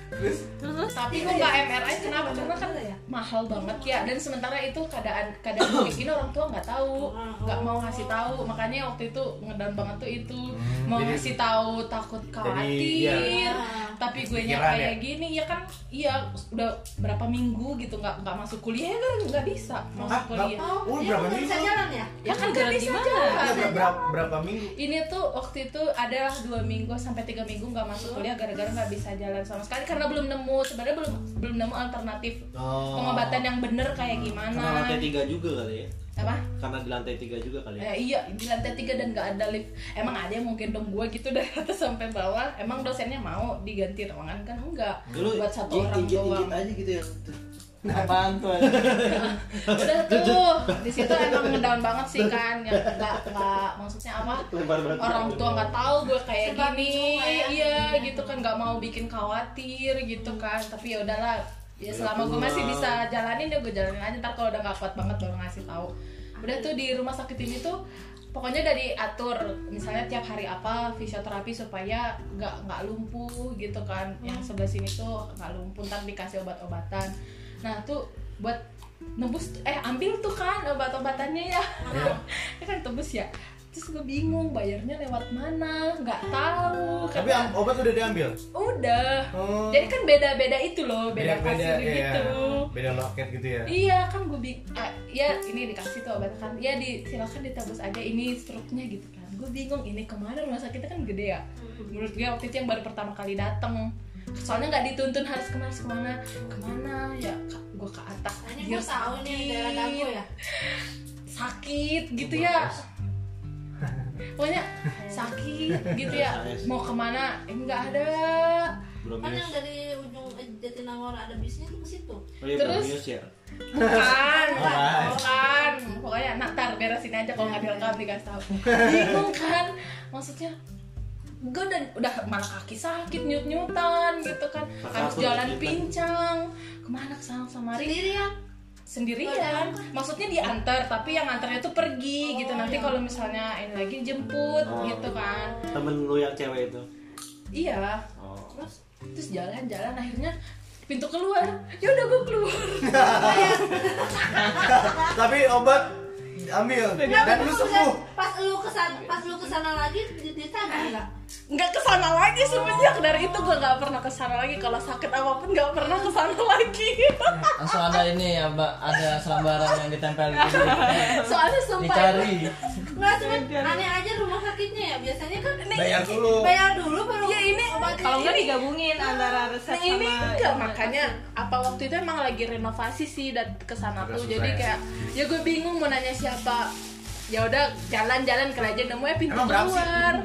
scanner. Tapi kok nggak MRI kenapa? Karena kan mahal banget ya. Dan sementara itu keadaan keadaan covid ini orang tua nggak tahu, nggak mau ngasih tahu. Makanya waktu itu ngedown banget tuh itu mau jadi- ngasih tahu takut khawatir. iya. Tapi gue nya kayak ya? gini ya kan, iya udah berapa minggu gitu nggak nggak masuk kuliah ya kan nggak bisa masuk Hah? kuliah. oh, Oh, dia berapa minggu? bisa jalan ya Ya kan nggak bisa gimana? jalan. Ber- berapa berapa minggu ini tuh waktu itu adalah dua minggu sampai tiga minggu nggak masuk kuliah gara-gara nggak bisa jalan sama sekali karena belum nemu sebenarnya belum belum nemu alternatif Oh. pengobatan yang bener kayak Karena gimana lantai tiga juga kali ya. apa Karena di lantai tiga juga kali ya. eh, iya di lantai tiga dan nggak ada lift emang ada yang mungkin dong gue gitu dari atas sampai bawah emang dosennya mau diganti ruangan kan enggak Dulu buat satu orang doang aja gitu ya. Apaan tuh? udah tuh di situ emang ngedown banget sih kan yang nggak nggak maksudnya apa? Orang tua nggak tahu gue kayak Serba gini. ya. iya gitu kan nggak mau bikin khawatir gitu kan. Tapi ya udahlah ya selama gue masih bisa jalanin ya gue jalanin aja. Ntar kalau udah nggak kuat banget baru ngasih tahu. Udah tuh di rumah sakit ini tuh pokoknya udah diatur. Misalnya tiap hari apa fisioterapi supaya nggak nggak lumpuh gitu kan. Yang sebelah sini tuh nggak lumpuh ntar dikasih obat-obatan nah tuh buat nebus eh ambil tuh kan obat-obatannya ya. Ya kan tebus ya. Terus gue bingung bayarnya lewat mana? Nggak tahu. Tapi obat udah diambil? Udah. Oh. jadi kan beda-beda itu loh beda, beda kasir iya. gitu. Beda loket gitu ya? Iya kan gue bing ah, ya ini dikasih tuh obat kan. Ya di silakan ditebus aja ini struknya gitu kan. Gue bingung ini ke mana? Rumah sakitnya kan gede ya. Menurut gue waktu itu yang baru pertama kali dateng soalnya nggak dituntun harus ke mana ke mana. Ke mana? Ya gue ke atas. Ini gue tahu nih yang daerah dagu ya. Sakit gitu ya. Pokoknya sakit gitu ya. Mau ke mana? Eh, nggak ada. Kan yang dari ujung eh, Jatinangor ada bisnya tuh ke situ. Oh iya, Terus? Ya. bukan Alright. bukan pokoknya nah, ntar beresin aja kalau nggak direkam dikasih tahu. Bingung kan? Maksudnya gue udah udah malah kaki sakit nyut nyutan gitu kan harus Takut jalan pincang ke mana ke sana sama Ri sendirian sendirian maksudnya diantar tapi yang antarnya tuh pergi gitu nanti kalau misalnya ini lagi jemput Oh. gitu kan Temen lu yang cewek itu. iya Oh. terus terus jalan-jalan akhirnya pintu keluar ya udah gue keluar tapi obat ambil dan lu sembuh pas lu ke sana pas lu ke sana lagi di- ditanya nggak nggak ke sana lagi semenjak dari itu gue nggak pernah ke sana lagi. Kalau sakit apa pun nggak pernah ke sana lagi. Langsung ada ini ya, Mbak, ada selembaran yang ditempel di sini. soalnya sumpah Dicari. nggak cuma aneh aja rumah sakitnya ya. Biasanya kan bayar dulu. bayar dulu baru ya ini Kalau nggak digabungin antara resep Nah ini sama enggak. makanya apa waktu itu emang lagi renovasi sih dan ke sana Agak tuh. susah jadi ya. kayak ya gue bingung mau nanya siapa. Ya udah jalan-jalan ke aja nemu ya pintu Emang berapa sih? keluar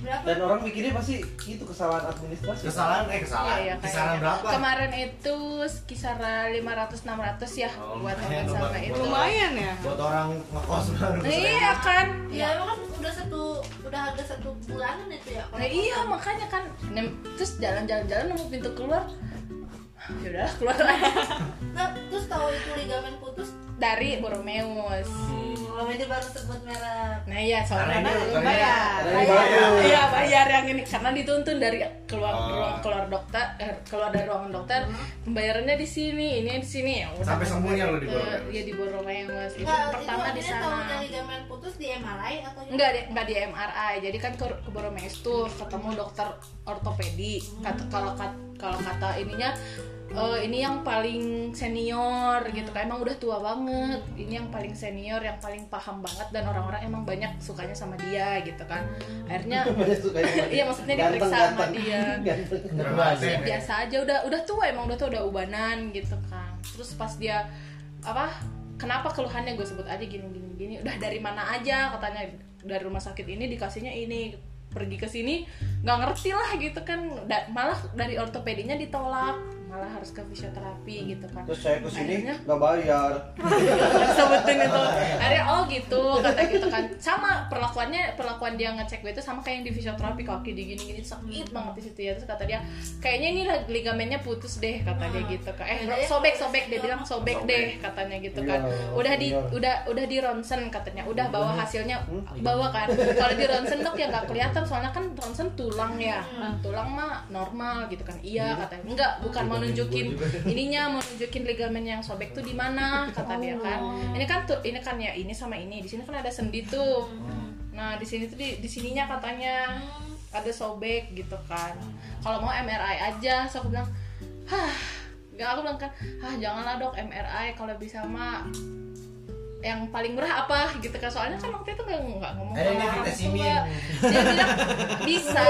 berapa Dan orang mikirnya pasti itu kesalahan administrasi. kesalahan eh kesalahan Iya, iya, kisaran kayaknya. berapa Kemarin itu kisaran 500 600 ya Oh, buat buat- sama buat itu. orang. lumayan ya. buat orang ngekos baru Nah, iya kan? ya lu kan udah satu udah ada satu bulanan itu ya Nah, iya makanya kan Nem- terus jalan-jalan-jalan nemu pintu keluar. Ya udah keluar aja Nggak, terus tahu itu ligamen putus dari Borromeus. Oh ini baru sebut merek Nah iya soalnya Karena lu karena bayar. ini- Bayar. bayar. Iya bayar yang ini karena dituntun dari keluar Oh. ruang keluar dokter eh, keluar dari ruangan dokter pembayarannya di sini ini di sini ya udah. Sampai sembuhnya lu di Eh, Borromeus? Iya di Borromeus itu Nggak, pertama itu di sana. tahunya ligamen putus di MRI atau Enggak, di- enggak di MRI. Jadi kan ke, ke tuh ketemu dokter ortopedi. Kata kalau kalau kata ininya eh, ini yang paling senior gitu kan emang udah tua banget. Ini yang paling senior yang paling paham banget dan orang-orang emang banyak sukanya sama dia gitu kan. Akhirnya iya maksudnya diperiksa sama dia. Relatif. biasa aja udah udah tua emang udah tua udah ubanan gitu kan. Terus pas dia apa kenapa keluhannya gue sebut aja gini gini gini. Udah dari mana aja katanya. Dari rumah sakit ini dikasihnya ini pergi ke sini nggak ngerti lah gitu kan. Da- malah dari ortopedinya ditolak malah harus ke fisioterapi gitu kan Terus saya ke sini Akhirnya- nggak bayar. sebutin itu. Akhirnya oh gitu kata gitu kan. Sama perlakuannya perlakuan dia ngecek gue itu sama kayak yang di fisioterapi kaki di gini gini sakit banget di situ ya. Terus kata dia kayaknya ini lah ligamennya putus deh kata dia gitu kan eh sobek sobek dia bilang sobek deh katanya gitu kan. Udah di udah udah di ronsen katanya. Udah bawa hasilnya bawa kan. Kalau di ronsen dok ya nggak kelihatan soalnya kan ronsen tulang ya. Tulang mah normal gitu kan. Iya katanya. Enggak bukan mau nunjukin ininya mau nunjukin ligamen yang sobek tuh di mana kata dia kan. Ini kan tuh ini kan ya ini sama ini. Di sini kan ada sendi tuh. Nah di sini tuh di, di sininya katanya ada sobek gitu kan. Kalau mau MRI aja so aku bilang hah. Gak aku bilang kan ah janganlah dok MRI kalau bisa mah yang paling murah apa gitu kan? Soalnya kan waktu itu nggak nggak ngomong Ada sama ini kita tua. sinin. dia bilang bisa.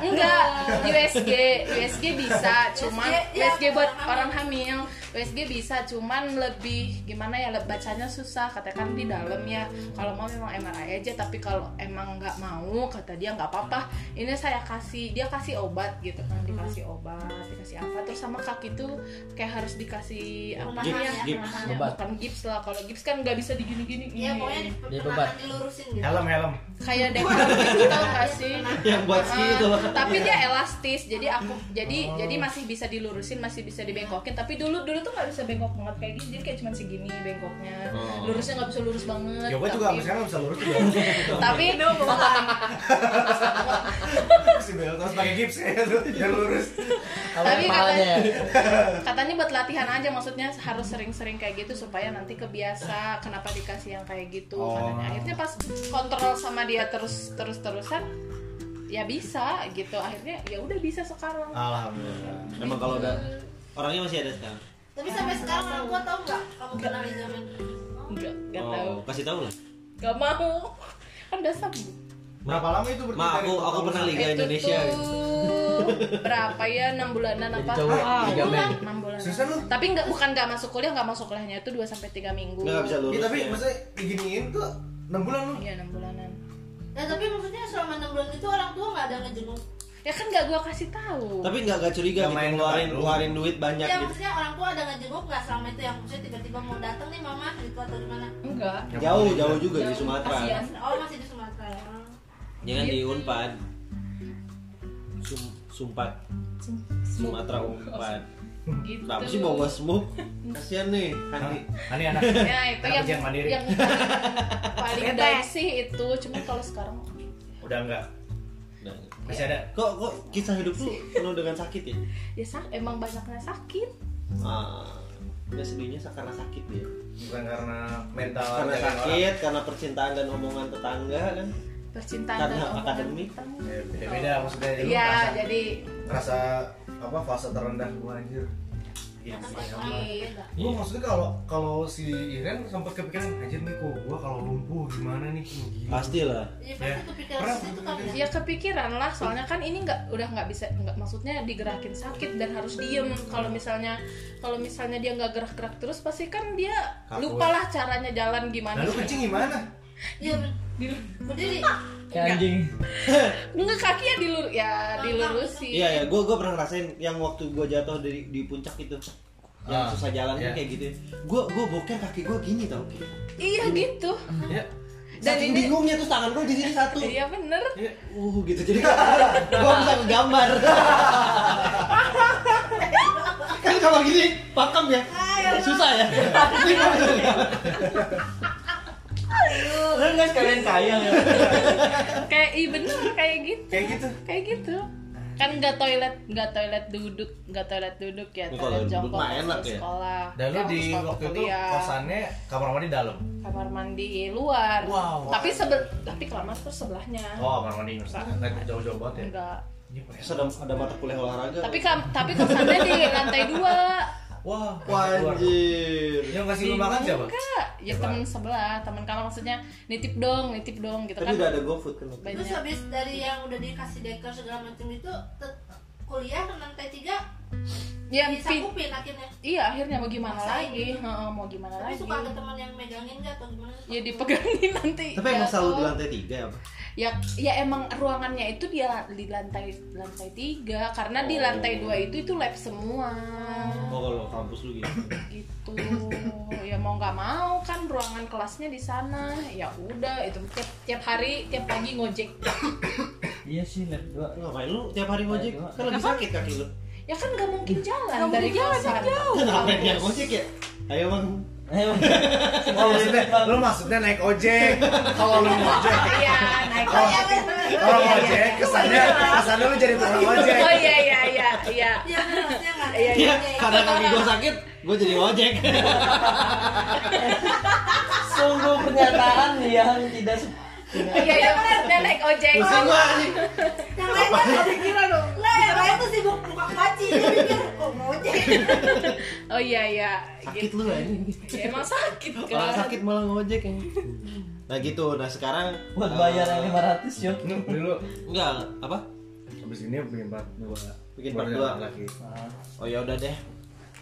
Enggak USG USG bisa cuman ya, USG buat orang orang hamil. USG bisa cuman lebih gimana ya le- bacanya susah. Katakan di dalam ya. Kalau mau memang MRI aja tapi kalau emang nggak mau kata dia nggak apa-apa. Ini saya kasih dia kasih obat gitu kan dikasih obat dikasih apa. Terus sama kaki tuh kayak harus dikasih apa Gips, ya? gips. Ya, bukan gips lah. Kalau gips kan nggak bisa digini-gini. Iya pokoknya di, bebat. dilurusin gitu. helm helm. Kayak dekor gitu tau gak sih? Yang buat ski itu. tapi dia elastis jadi aku jadi jadi masih bisa dilurusin masih bisa dibengkokin. Tapi dulu dulu tuh nggak bisa bengkok banget kayak gini jadi kayak cuma segini bengkoknya. Lurusnya nggak bisa lurus banget ya gue juga tapi, sampai sekarang bisa lurus juga. Tapi bel terus pakai gips kayak tuh lurus. Tapi ya. katanya, katanya buat latihan aja maksudnya harus sering-sering kayak gitu supaya nanti kebiasa kenapa dikasih yang kayak gitu Oh. katanya akhirnya pas kontrol sama dia terus terus terusan ya bisa gitu akhirnya ya udah bisa sekarang alhamdulillah Emang kalau udah orangnya masih ada sekarang. Tapi sampai sekarang orang tua tahu nggak kamu kena ligamen? Enggak, enggak tahu. Oh, kasih tahu lah. Gak mau. Kan udah sembuh. berapa lama itu berarti Ma, aku aku pernah? Liga Itu Indonesia. tuh gitu. berapa ya? 6 bulanan apa? cowok, Ah, bulan. 6 bulan. Susah lu. Tapi enggak bukan enggak masuk kuliah, enggak masuk kuliahnya itu 2 sampai 3 minggu. Nggak bisa lurus. Iya tapi ya. maksudnya diginiin tuh 6 bulan lu Iya, 6 bulanan. Ya tapi maksudnya selama enam bulan itu orang tua nggak ada ngejenguk. Ya kan enggak gua kasih tahu. Tapi nggak nggak curiga Nggak gitu main ngeluarin ngeluarin duit banyak Ya gitu. maksudnya orang tua ada ngejenguk nggak selama itu yang maksudnya tiba-tiba mau datang nih mama gitu atau gimana? Enggak. Jauh jauh juga di Jauh, Sumatera. kasihan. Oh masih di Sumatera ya. Jangan di Unpad. Sum, Sumpat. Sumatera Unpad. Gitu. Kenapa sih bawa smoke? Kasihan nih, Handi. Ini anak Ya itu anak yang mandiri yang paling down sih itu, cuma kalau sekarang udah enggak Nah, masih ada Kok kok kisah hidup tuh penuh dengan sakit ya? ya sak emang banyaknya sakit. Ah, nggak sedihnya karena sakit dia. bukan karena mental Karena dari orang. sakit, karena percintaan dan omongan tetangga kan. Percintaan Karena dan omongan akademik. tentang- Ya, beda-beda maksudnya lu Iya, ngerasa- jadi ngerasa apa fase terendah gua anjir Iya, Iya. Gua maksudnya kalau kalau si Iren sempat kepikiran anjir nih kok gua kalau lumpuh gimana nih Gila. Pastilah. Iya Ya. pasti kepikiran Pernah situ kan ya. ya kepikiran lah soalnya kan ini nggak udah nggak bisa nggak maksudnya digerakin sakit dan harus diem kalau misalnya kalau misalnya dia nggak gerak-gerak terus pasti kan dia lupa lah caranya jalan gimana Lalu kencing gimana? Iya berdiri. Kayak anjing. nggak kaki ya dilur ya dilurusin Iya ya, gue gue pernah ngerasain yang waktu gue jatuh dari di puncak itu yang Ah, susah jalan iya. kan kayak gitu. Gue gue boker kaki gue gini tau. iya gitu Ya. Dan Saking ini- bingungnya tuh tangan gue di sini satu. iya bener Uh gitu jadi gue bisa ngegambar. kan kalau gini pakem ya susah ya. Lu nggak sekalian kaya ya? kayak iya bener kayak gitu Kayak gitu. kayak gitu kan nggak toilet nggak toilet duduk nggak toilet duduk ya Ini toilet kalau duduk jongkok enak ya. sekolah Dan lu Ya, di waktu itu kosannya kamar mandi dalam. kamar mandi luar Wow. tapi sebel tapi kamar tuh sebelahnya Oh, kamar mandi nggak jauh-jauh banget ya. enggak Terus ada, ada mata kuliah olahraga. Tapi kam, tapi kosannya di lantai dua. Wah, Wajir. Yang kasih lu makan siapa? Enggak, ya teman sebelah, teman kamar maksudnya nitip dong, nitip dong gitu Tapi kan. udah ada GoFood kan. Terus Banyak. habis dari yang udah dikasih deker segala macam itu kuliah lantai tiga Ya, akhirnya. iya akhirnya mau gimana Maksain lagi? gitu. Heeh, mau gimana Tapi lagi? suka ada teman yang megangin nggak atau gimana? Ya dipegangin nanti. Tapi emang jatuh. selalu di lantai tiga ya, Pak? ya ya emang ruangannya itu dia di lantai lantai tiga karena di lantai dua itu itu lab semua Oh, kalau kampus lu gitu. gitu ya mau nggak mau kan ruangan kelasnya di sana ya udah itu tiap tiap hari tiap pagi ngojek Iya sih lab dua. Ngapain lu tiap hari ngojek? Kan lagi sakit kaki lu. Ya kan nggak mungkin jalan Nggak dari mungkin jalan, kosan jauh. Kenapa dia ngojek ya? Ayo, Bang. Ayo. Oh, maksudnya, lu maksudnya naik ojek. Kalau lu ngojek, iya naik kalau ojek kalau ngojek kesannya kesannya lu jadi tukang ojek. oh iya iya iya iya Iya, harusnya nggak. Iya, Iya, karena kaki gua sakit, gua jadi ngojek. Sungguh pernyataan yang tidak iya iya dia naik ojek Pusing gua anjing. Yang lain kan nggak pikiran dong. Lah, yang lain tuh sibuk buka kaci. Dia pikir, kok ngojek. oh iya iya Sakit lu anjing. Ya, emang sakit Malah kan sakit malah ngojek ya. Nah gitu, nah sekarang buat bayar yang 500 yuk. Lu beli lu. enggak apa? Habis ini bikin part 2. Bikin part dua. lagi. Oh ya udah deh.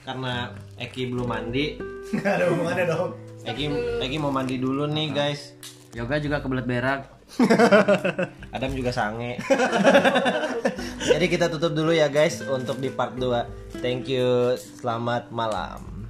Karena Eki belum mandi, Enggak ada hubungannya dong. Eki Eki mau mandi dulu nih guys. Yoga juga kebelet berak. Adam juga sange. Jadi kita tutup dulu ya guys untuk di part 2. Thank you. Selamat malam.